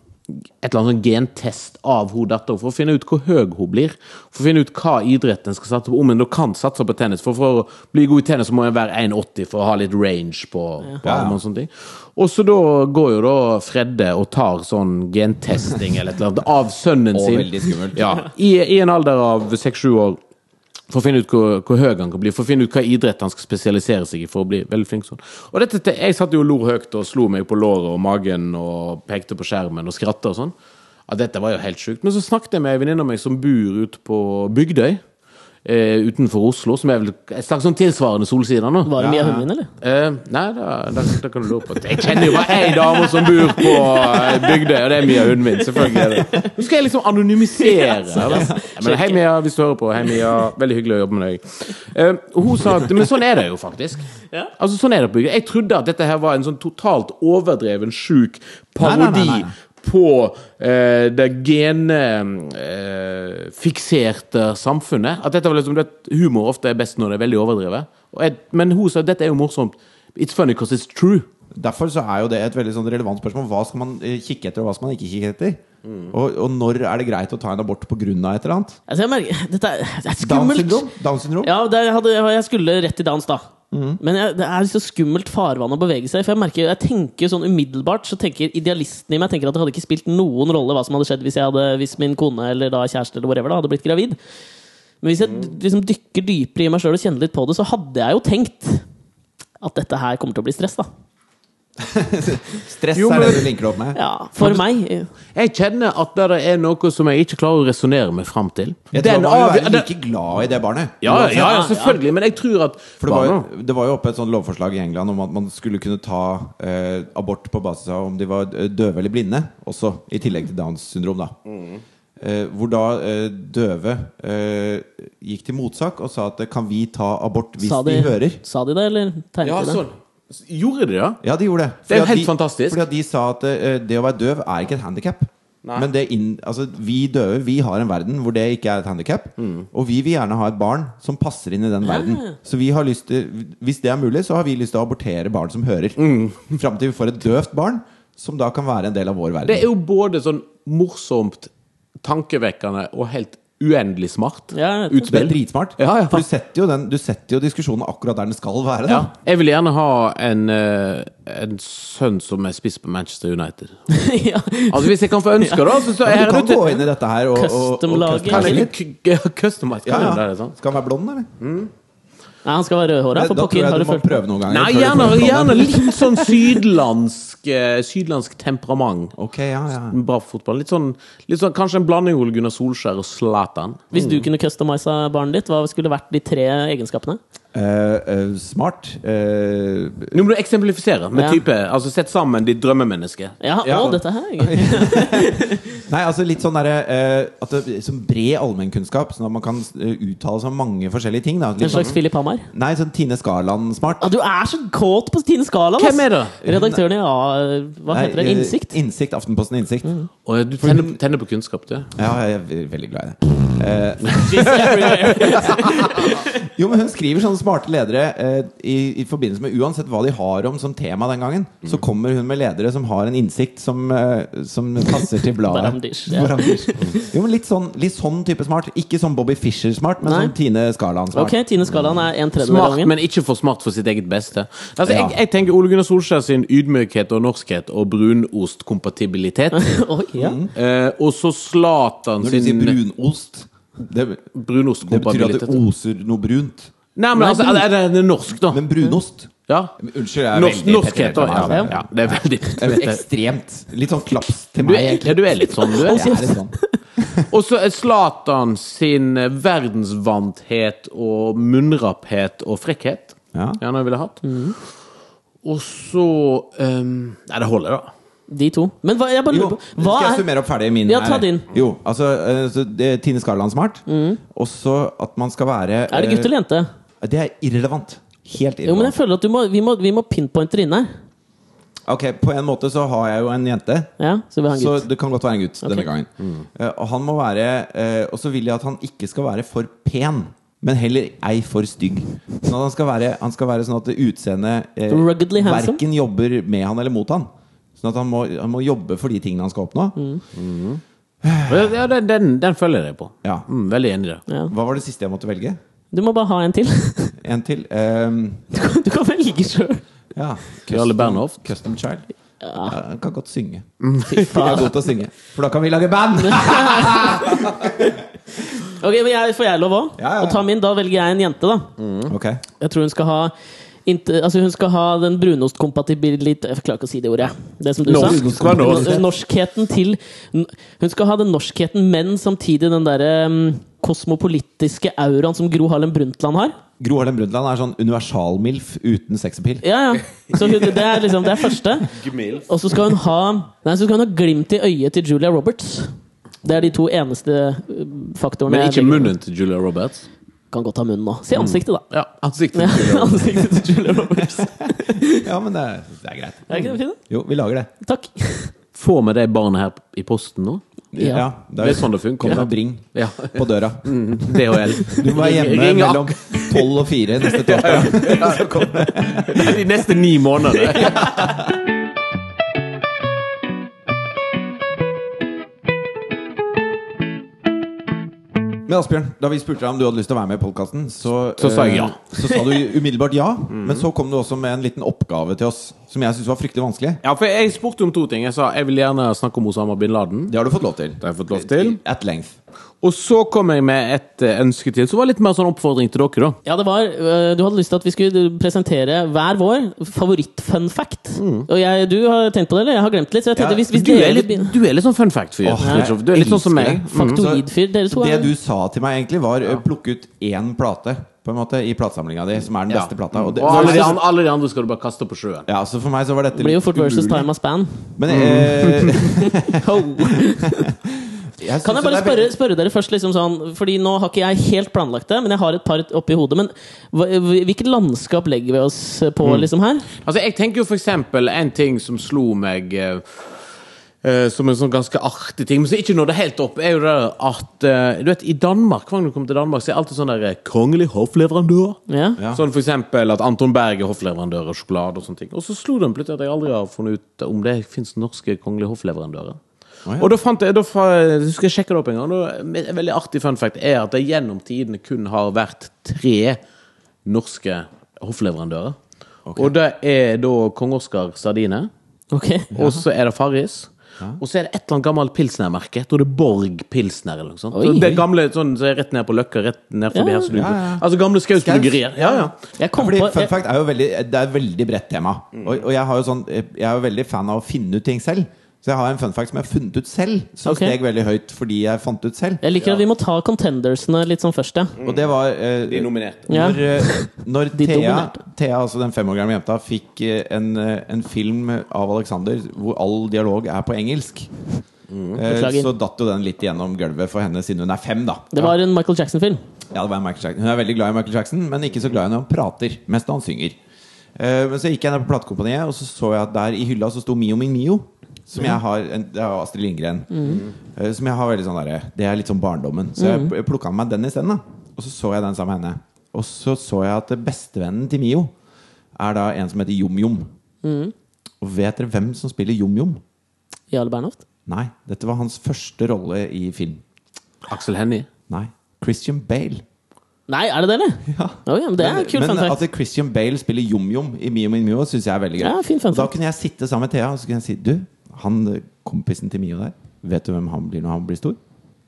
et eller annet sånn gentest av hun for å finne ut hvor høy hun blir. For å finne ut hva idretten skal satse på. Om en da kan satse på tennis. For, for å bli god i tennis så må en være 1,80 for å ha litt range på, på Ja, ja. armen og sånne ting. Og så da går jo da Fredde og tar sånn gentesting eller et eller annet av sønnen Og sin. veldig skummelt. Ja, i, I en alder av seks-sju år. For å finne ut hvor, hvor høy han kan bli, for å finne ut hva idrett han skal spesialisere seg i. for å bli veldig flink sånn. Og dette, Jeg satt jo og lo høyt og slo meg på låret og magen og pekte på skjermen og skratta og sånn. Ja, dette var jo helt sjukt. Men så snakket jeg med ei venninne av meg som bor ute på Bygdøy. Eh, utenfor Oslo, som er vel et slags sånn tilsvarende Solsida nå. Var det mye Ja, av hunden din, eller? Eh, nei, da, da, da kan du lure på Jeg kjenner jo bare ei dame som bor på eh, Bygdøy, og det er Mia hunden min. Selvfølgelig er det Nå skal jeg liksom anonymisere. eller? Ja, men hei, Mia, hvis du hører på. Hei, Mia. Veldig hyggelig å jobbe med deg. Eh, hun sa at Men sånn er det jo faktisk. Ja. Altså sånn er det på Bygdøy. Jeg trodde at dette her var en sånn totalt overdreven, sjuk Nei, nei, parodi. nei, nei. På eh, det genfikserte samfunnet. At dette var liksom, det, humor ofte er best når det er veldig overdrevet. Og jeg, men hun sa at dette er jo morsomt. It's funny because it's true. Derfor så er jo det et veldig sånn relevant spørsmål. Hva skal man eh, kikke etter, og hva skal man ikke kikke etter? Og, og når er det greit å ta en abort pga. et eller annet? Altså, jeg merker, dette er, det er Down skummelt. syndrom? Down syndrom? Ja, det hadde, jeg skulle rett til dans, da. Men jeg, det er så skummelt farvann å bevege seg. For Jeg merker, jeg tenker sånn umiddelbart Så tenker idealisten i meg tenker at det hadde ikke spilt noen rolle hva som hadde skjedd hvis, jeg hadde, hvis min kone eller da kjæreste eller whatever da, hadde blitt gravid. Men hvis jeg liksom dykker dypere i meg sjøl og kjenner litt på det, så hadde jeg jo tenkt at dette her kommer til å bli stress. da *laughs* Stress Jo, er det du linker det opp med? Ja, For meg. Jeg kjenner at det er noe som jeg ikke klarer å resonnere meg fram til. Jeg tror Den man vil avgjør- være like glad i det barnet. ja, ja, ja, selvfølgelig, men jeg tror at For det var, jo, det var jo oppe et sånt lovforslag i England om at man skulle kunne ta eh, abort på basis av om de var døve eller blinde, også i tillegg til Downs syndrom. da eh, Hvor da eh, døve eh, gikk til motsak og sa at eh, kan vi ta abort hvis Sa de, de, hører? sa de det, eller tegnet Ja, de det? sånn. Gjorde de det? Ja, de gjorde det. Det er jo helt de, fantastisk. Fordi at de sa at uh, det å være døv er ikke et handikap. Men det inn, altså, vi døve vi har en verden hvor det ikke er et handikap. Mm. Og vi vil gjerne ha et barn som passer inn i den verden. Så vi har lyst til, hvis det er mulig, så har vi lyst til å abortere barn som hører. Mm. *laughs* Fram til vi får et døvt barn, som da kan være en del av vår verden. Det er jo både sånn morsomt, tankevekkende og helt uendelig smart Ja, det. Det er utspill. dritsmart. Ja, ja. Du setter, jo den, du setter jo diskusjonen akkurat der den skal være. Da. Ja. Jeg vil gjerne ha en, eh, en sønn som er spiss på Manchester United. *laughs* ja. Altså Hvis jeg kan få ønske, det, Så, er du kan gå inn i dette her og, og, og Custom-lage. Custom, k- *laughs* customize? Ja, custom, ja. det, er sånn? Skal han være blond, eller? Nei, han skal være rødhåra. Da tror jeg du du må prøve noen ganger. Nei, gjerne, gjerne litt sånn sydlandsk eh, Sydlandsk temperament. Ok, ja, ja. Bra fotball. Litt sånn, litt sånn Kanskje en blanding Ole Gunnar Solskjær og Zlatan. Hvis du kunne customisa barnet ditt, hva skulle vært de tre egenskapene? Eh, eh, smart. Uh, Nå må du eksemplifisere med Ja. type Altså Sett sammen ditt drømmemenneske. Ja, Ja. å, dette her er *laughs* nei, altså litt sånn derre uh, Som bred allmennkunnskap, sånn at man kan uttale seg om mange forskjellige ting. Da. En slags sånn, Philip Hamar. nei, sånn Tine Skarland-smart. Ah, du er så kåt på Tine Skarland! Hvem er det? Redaktøren i A... Hva Nei, heter det? Innsikt? Innsikt, Aftenposten Innsikt. Og du tenner, tenner på kunnskap, du. Ja, jeg er veldig glad i det. *laughs* *laughs* Jo, men Hun skriver sånne smarte ledere eh, i, i forbindelse med uansett hva de har om som tema den gangen. Så kommer hun med ledere som har en innsikt som, eh, som passer til bladet. Baramdish, ja. Baramdish. Jo, men litt sånn, litt sånn type smart. Ikke sånn Bobby Fischer-smart, men Nei. sånn Tine Skarland-smart. Ok, Tine Skalaen er en tredjedel Smart, gangen. men ikke for smart for sitt eget beste. Altså, Ja. jeg, jeg tenker Ole Gunnar Solskjær sin ydmykhet og norskhet og brunostkompatibilitet. *laughs* Oi, ja. eh, og så Zlatan Når du sier sin brunost det, det betyr at det oser noe brunt. Nei, men altså, er det, er det norsk, da? Men brunost Ja. Unnskyld, jeg er Norsk, veldig norskhet, da. penetrert Ja, ja, det er veldig. Er Ekstremt. Litt sånn klaps til Du meg, ja, egentlig. du er litt sånn, du er. Jeg er litt sånn. *laughs* Og så er Zlatan sin eh, verdensvanthet og munnrapphet og frekkhet. Ja. Gjerne ville hatt. Og så ehm, Nei, det holder, da. De to. Men hva, jeg bare Jo, lurer på skal jeg er summere opp ferdig min Ja, ta her? din. Jo, altså eh, så det er Tine Skarland smart. Og så at man skal være Er det gutt eller jente? Det er irrelevant. Helt irrelevant. Jo, men jeg føler at du må, vi, må, vi må pinpointe det inne. Ok, På en måte så har jeg jo en jente, Ja, så vi har en så gutt. det kan godt være en gutt denne gangen. Eh, og han må være eh, Og så vil jeg at han ikke skal være for pen. Men heller ei for stygg. Sånn at han skal være, han skal være sånn at utseendet eh, Ruggedly handsome? verken jobber med han eller mot han. Sånn at han må, han må jobbe for de tingene han skal oppnå. Ja, den, den, den følger jeg på. Ja. Mm, veldig enig i det. Ja. Hva var det siste jeg måtte velge? Du må bare ha en til. *laughs* En til. Um, Du kan, du kan velge sjøl. ja. Krølle Bernhoft. Custom Child. Ja, han kan godt synge. *laughs* Fy Jeg er god til å synge. For da kan vi lage band! *laughs* Ok, men jeg, Får jeg lov òg? Ja, ja, ja. Og ta min? Da velger jeg en jente, da. Ok. Jeg tror hun skal ha altså hun skal ha den brunostkompatibilitet Jeg klarer ikke å si det ordet. Det som du Norsk. sa. Norsk? Norskheten til Hun skal ha den norskheten, men samtidig den derre um, kosmopolitiske auraen som Gro Harlem Brundtland har. Gro Harlem Brundtland er sånn universal-MILF uten sexappeal. Ja, ja. Så hun, det er liksom det er første. Og så skal hun ha Nei, så skal hun ha glimt i øyet til Julia Roberts. Det er de to eneste uh, faktorene. Men ikke munnen til Julia Roberts. Kan godt ha munnen nå. Si ansiktet, da. Ja, ansiktet. Ja, til Julia Roberts. ansiktet til Julia Roberts. *laughs* Ja, men det er, det er greit. Er ikke det fint? Jo, vi lager det. Takk. Får vi det barnet her i posten nå? Ja. ja Det er sånn det funker. Kom og bring Ja. på døra. *laughs* DHL. Du må være hjemme Ring mellom tolv og fire neste torsdag. *laughs* Det er de neste ni månedene. Men Asbjørn, da vi spurte deg om du hadde lyst til å være med i podkasten, så, Så sa jeg ja. eh, *laughs* så sa du umiddelbart ja. Men så kom du også med en liten oppgave til oss som jeg syntes var fryktelig vanskelig. Ja, for jeg spurte om to ting. Jeg sa jeg vil gjerne snakke om Osama bin Laden. Det har du fått lov til. Det har jeg fått lov til. At length. Og så kom jeg med et eh, ønske til, som var litt mer sånn oppfordring til dere, da. Ja, det var øh, Du hadde lyst til at vi skulle presentere hver vår favoritt-fun Mm. Og jeg, du har tenkt på det, eller? Jeg har glemt litt. Så jeg tenkte Ja, hvis, hvis Du er litt, du er litt sånn fun fact-fyr. Oh, du er litt sånn som meg. Faktoid-fyr, dere to Det du sa til meg, egentlig, var ja. plukke ut én plate på en måte i platesamlinga di, som er den Ja. beste plata. Og det, Og alle de, andre, alle de andre skal du bare kaste på sjøen. ja, så for meg så var dette Det blir jo fort versus time of span. Men eh, *laughs* Ho. *laughs* *laughs* jeg Kan jeg bare spørre, spørre dere først, liksom sånn Fordi nå har ikke jeg helt planlagt det, men jeg har et par oppi hodet. Men hva, hvilket landskap legger vi oss på liksom her? Altså, jeg tenker jo for eksempel en ting som slo meg eh, eh, som en sånn ganske artig ting, men som ikke nådde helt opp, er jo det at eh, Du vet, i Danmark, hver gang du kommer til Danmark, så er det alltid sånn der kongelig hoffleverandør. Ja. Ja. Sånn for eksempel at Anton Berg er hoffleverandør av sjokolade og sånne ting. Og så slo det meg plutselig at jeg aldri har funnet ut om det fins norske kongelige hoffleverandører. Ja. Og da fant jeg, da fa- jeg sjekke det opp en gang. da- En veldig artig fun fact er at det gjennom tidene kun har vært tre norske hoffleverandører. Og det er da Kong Oskar Sardine, Okay. og så er det Farris. Og så er det et eller annet gammelt pilsnermerke. Jeg tror det er Borg Pilsner. eller noe sånt. Oi. Det gamle sånn så er rett ned på Løkka, rett ned forbi Ja, her. så du- ja, ja. Altså gamle Skaus bryggerier. Ja, ja. Jeg kom Fordi på Fun fact er jo veldig, det er et veldig bredt tema. Og, og jeg, har jo sånn, jeg er jo veldig fan av å finne ut ting selv. Så jeg har en fun fact som jeg har funnet ut selv, som okay. steg veldig høyt fordi jeg fant ut selv. jeg liker at vi må ta contendersene litt sånn først, ja. Og det var eh, De nominerte. Når, eh, når De Thea. Thea, altså den fem år gamle jenta, fikk eh, en, eh, en film av Alexander hvor all dialog er på engelsk. Eh, så datt jo den litt gjennom gulvet for henne siden hun er fem, da. Det var en Michael Jackson-film. Ja, det var Michael Jackson. Hun er veldig glad i Michael Jackson, men ikke så glad i når han prater. Mest når han synger. Eh, men så gikk jeg ned på platekompaniet, og så så jeg at der i hylla så sto Mio min Mio. Som jeg har en, Det er Astrid Lindgren. Eh, som jeg har veldig sånn der, Det er litt sånn barndommen. Så jeg mm. plukka med meg den isteden. Og så så jeg den sammen med henne. Og så så jeg at bestevennen til Mio er da en som heter Jom Jom. Og vet dere hvem som spiller Jom Jom? Jarle Bernhoft. Nei, dette var hans første rolle i film. Axel Hennie. Nei. Christian Bale. Nei, er det det, eller? *laughs* Ja. Okay, men det er Men, kul men at Christian Bale spiller Jom-Jom i Mio min Mio, syns jeg er veldig gøy. Ja, fin da kunne jeg sitte sammen med Thea og så kunne jeg si Du, han kompisen til Mio der, vet du hvem han blir når han blir stor?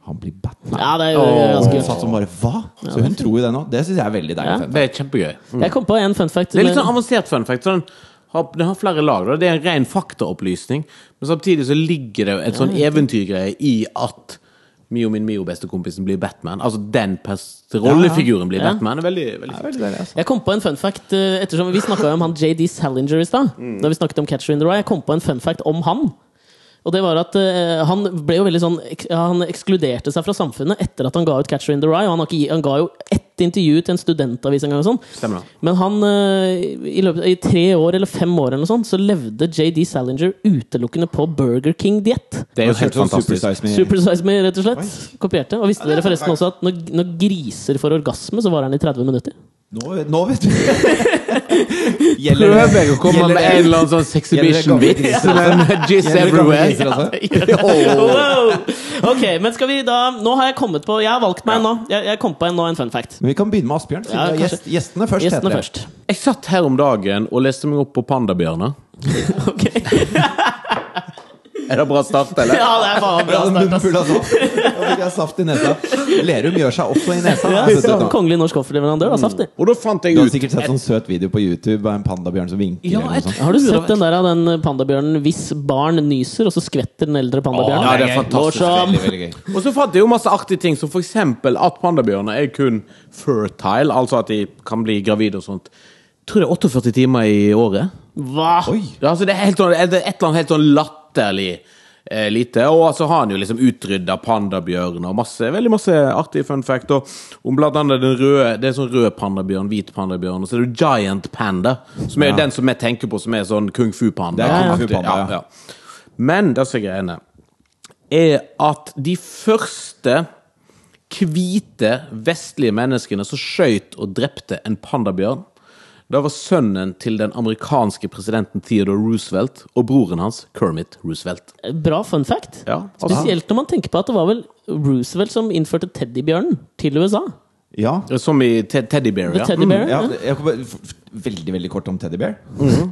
Han blir Batman. Ja, det er jo Og ganske hun satt som bare Hva? Så hun tror jo det nå. Det syns jeg er veldig deilig. Ja. Det er kjempegøy. Jeg kom på en fun fact. Det er litt sånn avansert fun fact. Sånn, har- har flere lag. Da. Det er en ren faktaopplysning. Men samtidig så ligger det et sånn eventyrgreie i at Mio min Mio, bestekompisen, blir Batman. Altså den rollefiguren blir Ja. Batman. Er veldig, veldig er veldig altså. Jeg kom på en fun fact eh, ettersom Vi snakka om han JD Salinger i stad. Da vi snakket om Catcher in the Rye. Jeg kom på en fun fact om han. Og det var at uh, Han ble jo veldig sånn ek- Han ekskluderte seg fra samfunnet etter at han ga ut Catcher in the Rye. Og han, har ikke, gi- han ga jo ett intervju til en studentavis en gang. og sånn Stemmer. Men han eh, i, løpet, i tre år eller fem år eller noe sånt så levde JD Salinger utelukkende på Burger King-diett. Det er jo Helt helt sånn fantastisk. Super Size Me. Super Size Me, rett og slett. Kopierte. Og visste dere forresten også at når, når griser får orgasme, så varer den i 30 minutter? Nå, nå vet du *laughs* Prøver jeg å komme med en eller annen sånn sexhibition-vits, jizz everywhere. *laughs* *laughs* wow! Ok, men skal vi da Nå har jeg kommet på Jeg har valgt meg nå. Jeg, jeg kom på en nå, en fun fact. Men vi kan begynne med Asbjørn. siden Ja, det er kanskje. gjest, gjestene først. Gjestene heter det. først. Jeg satt her om dagen og leste meg opp på pandabjørner. Ok. Er det bra start, eller? Ja, det er faen bra saft. saft. Da fikk jeg saft i nesa. Lerum gjør seg også i nesa. Ja, vet du så nå. Kongelig norsk hoffleverandør, da. Saftig. Og da fant jeg Du har sikkert sett sånn søt video på YouTube av en pandabjørn som vinker. Ja, jeg- Har du sett den der av den pandabjørnen hvis barn nyser, og så skvetter den eldre pandabjørnen? Ja, det er fantastisk. Veldig, veldig gøy. Og så fant jeg jo masse artige ting, som f.eks. at pandabjørner er kun fertile, altså at de kan bli gravide og sånt. Tror det er 48 timer i året. Hva? Ja, altså det er helt sånn, et eller annet helt sånn latterlig eh, lite. Og så har han jo liksom utrydda pandabjørn og masse, veldig masse artig fun fact. Og om blant annet den røde Det er sånn rød pandabjørn, hvit pandabjørn, og så er det giant panda, som er Ja. den som vi tenker på som er sånn kung fu-panda. Kung fu-panda, ja. Men disse greiene, er at de første hvite, vestlige menneskene som skøyt og drepte en pandabjørn, det var sønnen til den amerikanske presidenten Theodore Roosevelt og broren hans Kermit Roosevelt. Bra fun fact. Ja, altså- Spesielt når man tenker på at det var vel Roosevelt som innførte teddybjørnen til USA. Ja. Som i te Teddybear, The ja. teddy bear. ja ja. veldig veldig kort om Teddybear,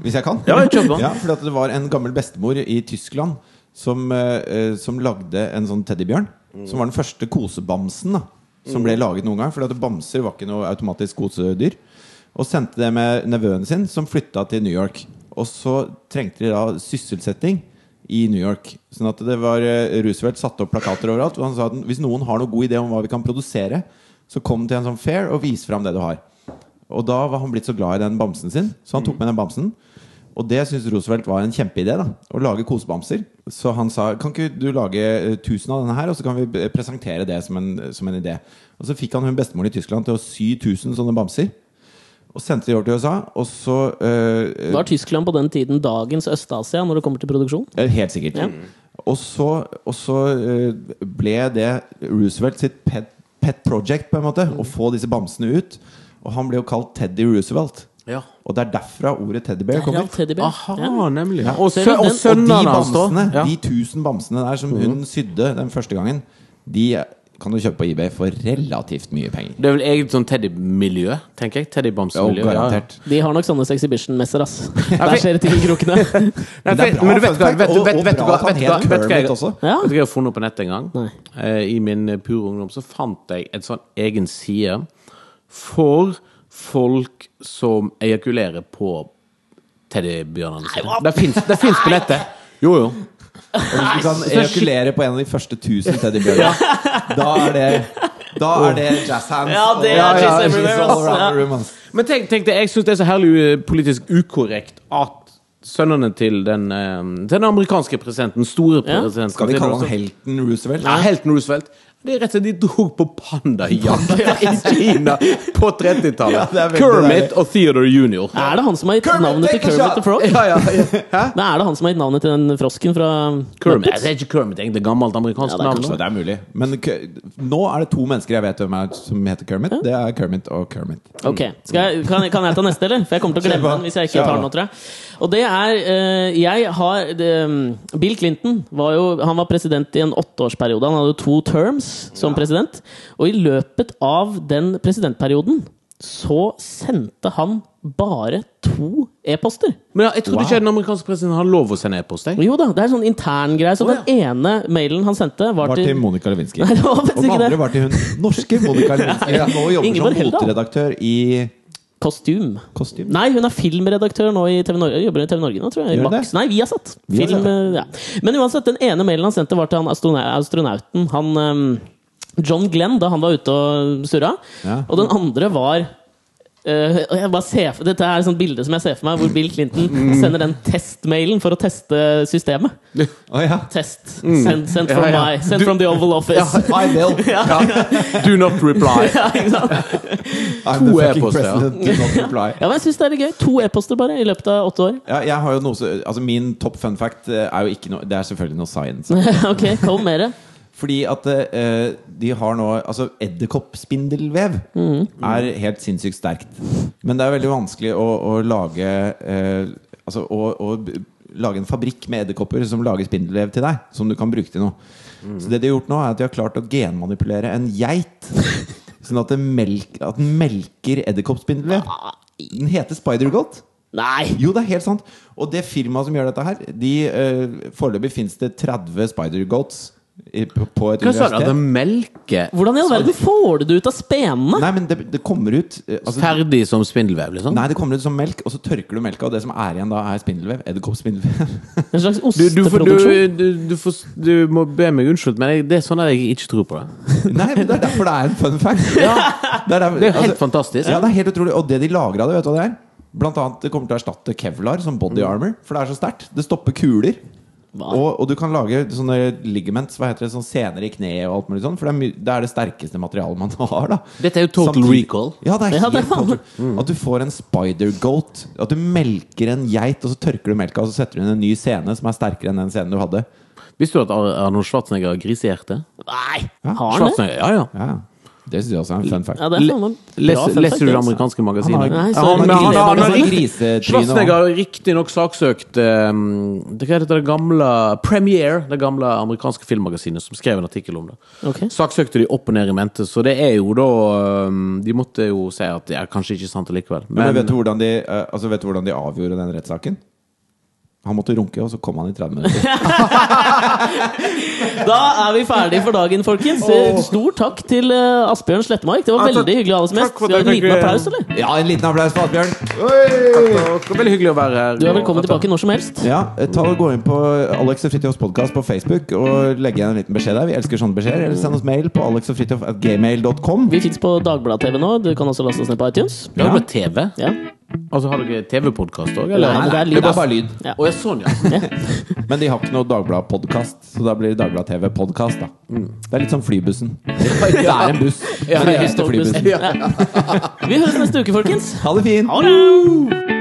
hvis jeg kan. Ja. *laughs* Ja, fordi at det var en gammel bestemor i Tyskland som, eh, eh, som lagde en sånn teddybjørn. Som var den første kosebamsen da, som ble laget noen gang. For bamser var ikke noe automatisk kosedyr. Og sendte det med nevøen sin, som flytta til New York. Og så trengte de da sysselsetting i New York. Sånn at det var eh, Roosevelt satte opp plakater overalt. Og han sa at hvis noen har noen god idé om hva vi kan produsere, så kom til en sånn fair og vis fram det du har. Og da var han blitt så glad i den bamsen sin, så han tok med den bamsen. Og det syntes Roosevelt var en kjempeidé. da Å lage kosebamser. Så han sa kan ikke du lage eh, 1000 av denne her, og så kan vi presentere det som en, som en idé. Og så fikk han hun bestemoren i Tyskland til å sy 1000 sånne bamser. Og sendte de over til USA. Og så uh, Var Tyskland på den tiden dagens Øst-Asia når det kommer til produksjon? Helt sikkert. Ja. Og så, og så uh, ble det Roosevelt sitt pet, pet project, på en måte, å få disse bamsene ut. Og han ble jo kalt Teddy Roosevelt. Ja. Og det er derfra ordet teddybear kommer. Teddybear. Aha, Ja. nemlig. Ja. Og, sø og Og de bamsene, Ja. de tusen bamsene der som hun sydde den første gangen, de kan du kjøpe på eBay for relativt mye penger. Det er vel egentlig sånn teddymiljø, tenker jeg. Ja, Teddybamsemiljø. garantert. De har nok sånne exhibition-messer, ass. *laughs* for- Der skjer det ting i krokene. *laughs* Men det er for- men du vet hva fun fact, vet, og- vet, vet, hva- vet, du hva- jeg- også. Vet du hva jeg har funnet på nettet en gang? Eh, I min eh, pure ungdom så fant jeg en sånn egen side for folk som ejakulerer på teddybjørnene sine. Det fins på nettet. Jo, jo. Og hvis du kan ejakulere på en av de første tusen teddybjørnene, da er det Da er det jazz hands. Ja, det er jazz Everywhere. Men tenk, tenk det, jeg syns det er så herlig politisk ukorrekt at sønnene til den, eh, den amerikanske presidenten, store Ja. presidenten Skal vi kalle han helten Roosevelt? Ja, helten Roosevelt. Det er rett og slett de dro på pandajakt i Kina på 30-tallet. Ja, er Kermit og Theodore jr. Er det han som har gitt Kermit, navnet til Kermit og the Frog? Ja, ja, ja. Hæ? *laughs* Er det han som har gitt navnet til den frosken fra Kermit. Det er ikke Kermit, egentlig. Gammelt amerikansk Ja, navn. det er mulig. Men K- nå er det to mennesker jeg vet hvem er som heter Kermit. Det er Kermit og Kermit. Ok, Skal jeg, kan, kan jeg ta neste, eller? For jeg kommer til å glemme den hvis jeg ikke tar den nå, tror jeg. Og det er eh, Jeg har um, Bill Clinton var jo Han var president i en åtteårsperiode. Han hadde jo to terms som president. Og i løpet av den presidentperioden så sendte han bare to e-poster. Men ja, jeg trodde Wow. ikke den amerikanske presidenten har lov å sende e-post. Jo da, det er sånn intern greie. Så Å, den ene mailen han sendte, var, Var til til Monica Lewinsky. *laughs* Nei, det var og den andre var til hun norske Monica *laughs* Lewinsky. ja. nå jobber Ingeborg som moteredaktør i Kostym. Kostym. Nei, hun er filmredaktør nå i TV Norge. Jobber i TV Norge nå, tror jeg. Max. Nei, vi har Nei, Vi har eh, ja. Men uansett, den ene mailen han sendte, var til han astronauten. Han ehm, John Glenn, da han var ute og surra. Ja. Og den andre var eh, bare ser for, Dette er et sånt bilde som jeg ser for meg, hvor Bill Clinton Mm. sender den testmailen for å teste systemet. *laughs* Oh, ja. Test. Send, send from Ja, ja. my Send from the Oval Office. I will. *laughs* Do not reply. *laughs* Ja, ikke sant? I'm the To e-poster, ja. president. Do not reply. ja, men jeg syns det er litt gøy. To e-poster bare i løpet av åtte år. Ja, jeg har jo noe så, altså Min topp fun fact eh, er jo ikke noe Det er selvfølgelig noe science. ok, kom med det. Fordi at eh, de har nå Altså, edderkoppspindelvev er helt sinnssykt sterkt. Men det er veldig vanskelig å, å lage eh, Altså å, å lage en fabrikk med edderkopper som lager spindelvev til deg. Som du kan bruke til noe. Så det de har gjort nå, er at de har klart å genmanipulere en geit. *laughs* Sånn at, melk, at den melker edderkoppspindelvev. Den heter spider-goat. Nei! Jo, det er helt sant. Og det firmaet som gjør dette her, de uh, Foreløpig fins det 30 spider-goats i- på et Hva sa du? At det melker Hvordan i all verden får du det ut av spenene? Nei, men det, det kommer ut eh, altså, ferdig som spindelvev, liksom? Nei, det kommer ut som melk, og så tørker du melka, og det som er igjen da, er spindelvev. Edderkoppspindelvev. En slags Du, du, får- osteproduksjon? du, du, du, får, du må be meg unnskyldt, men jeg, det er sånn at jeg ikke tror på det. *laughs* Nei, men det er derfor det er en fun fact. *laughs* Det er, derfor, Det er jo helt altså, fantastisk. Ja, det er helt utrolig. Og det de lager av det, vet du hva det er? Blant annet, det kommer til å erstatte kevlar som body armor, for det er så sterkt. Det stopper kuler. Og, og du kan lage sånne ligaments, hva heter det, sånn sener i kneet og alt mulig sånn, for det er, det er det sterkeste materialet man *laughs* har, da. Dette er jo total Samtidig- recall. Ja, det er *laughs* Ja, helt det faen- total. At du får en spider goat. At du melker en geit, og så tørker du melka, og så setter du inn en ny scene som er sterkere enn den scenen du hadde. Visste du at Arnold Schwarzenegger har grisehjerte? Nei! Ja, Har han det? Ja, ja. Ja, Det syns jeg også er en fun fact. Ja, det er faen meg bra Les, fun leser du det altså. amerikanske magasiner? Nei, så- han, han- har, han- han, Schwarzenegger har riktignok saksøkt um, det, hva heter det gamle Premiere, det gamle amerikanske filmmagasinet, som skrev en artikkel om det. Ok. Saksøkte de opp og ned i mente, så det er jo da um, De måtte jo si at det er kanskje ikke sant likevel. Men, Men, vet, du hvordan de, eh, altså, vet du hvordan de avgjorde den rettssaken? Han måtte runke, og så kom han i 30 minutter. *laughs* *laughs* Da er vi ferdige for dagen, folkens. Stor takk til eh, Asbjørn Slettemark. Det var Ja, takk- veldig hyggelig å ha deg som gjest. Skal vi ha en liten applaus, eller? Ja, en liten applaus for Asbjørn! Takk, var veldig hyggelig å være her. Du er velkommen tilbake når som helst. Ja, eh, ta og Gå inn på Alex og Fridtjofs podkast på Facebook og legge igjen en liten beskjed der. Vi elsker sånne beskjeder. Eller send oss mail på alexogfridtjof.gmail.com. Vi fins på Dagbladet-TV nå. Du kan også laste oss ned på iTunes. Ja, jo ble TV. Ja. Altså, Har dere TV-podkast òg, Nei, nei, det er bare lyd. Ja. Å ja, sånn, ja. *laughs* Men de har ikke noe Dagblad-podkast, så da blir det Dagblad TV-podkast. da Det er litt som Flybussen. *laughs* Det er en buss, Ja, men det heter Flybussen. *laughs* Vi høres neste uke, folkens. Ha det fint! Ha det!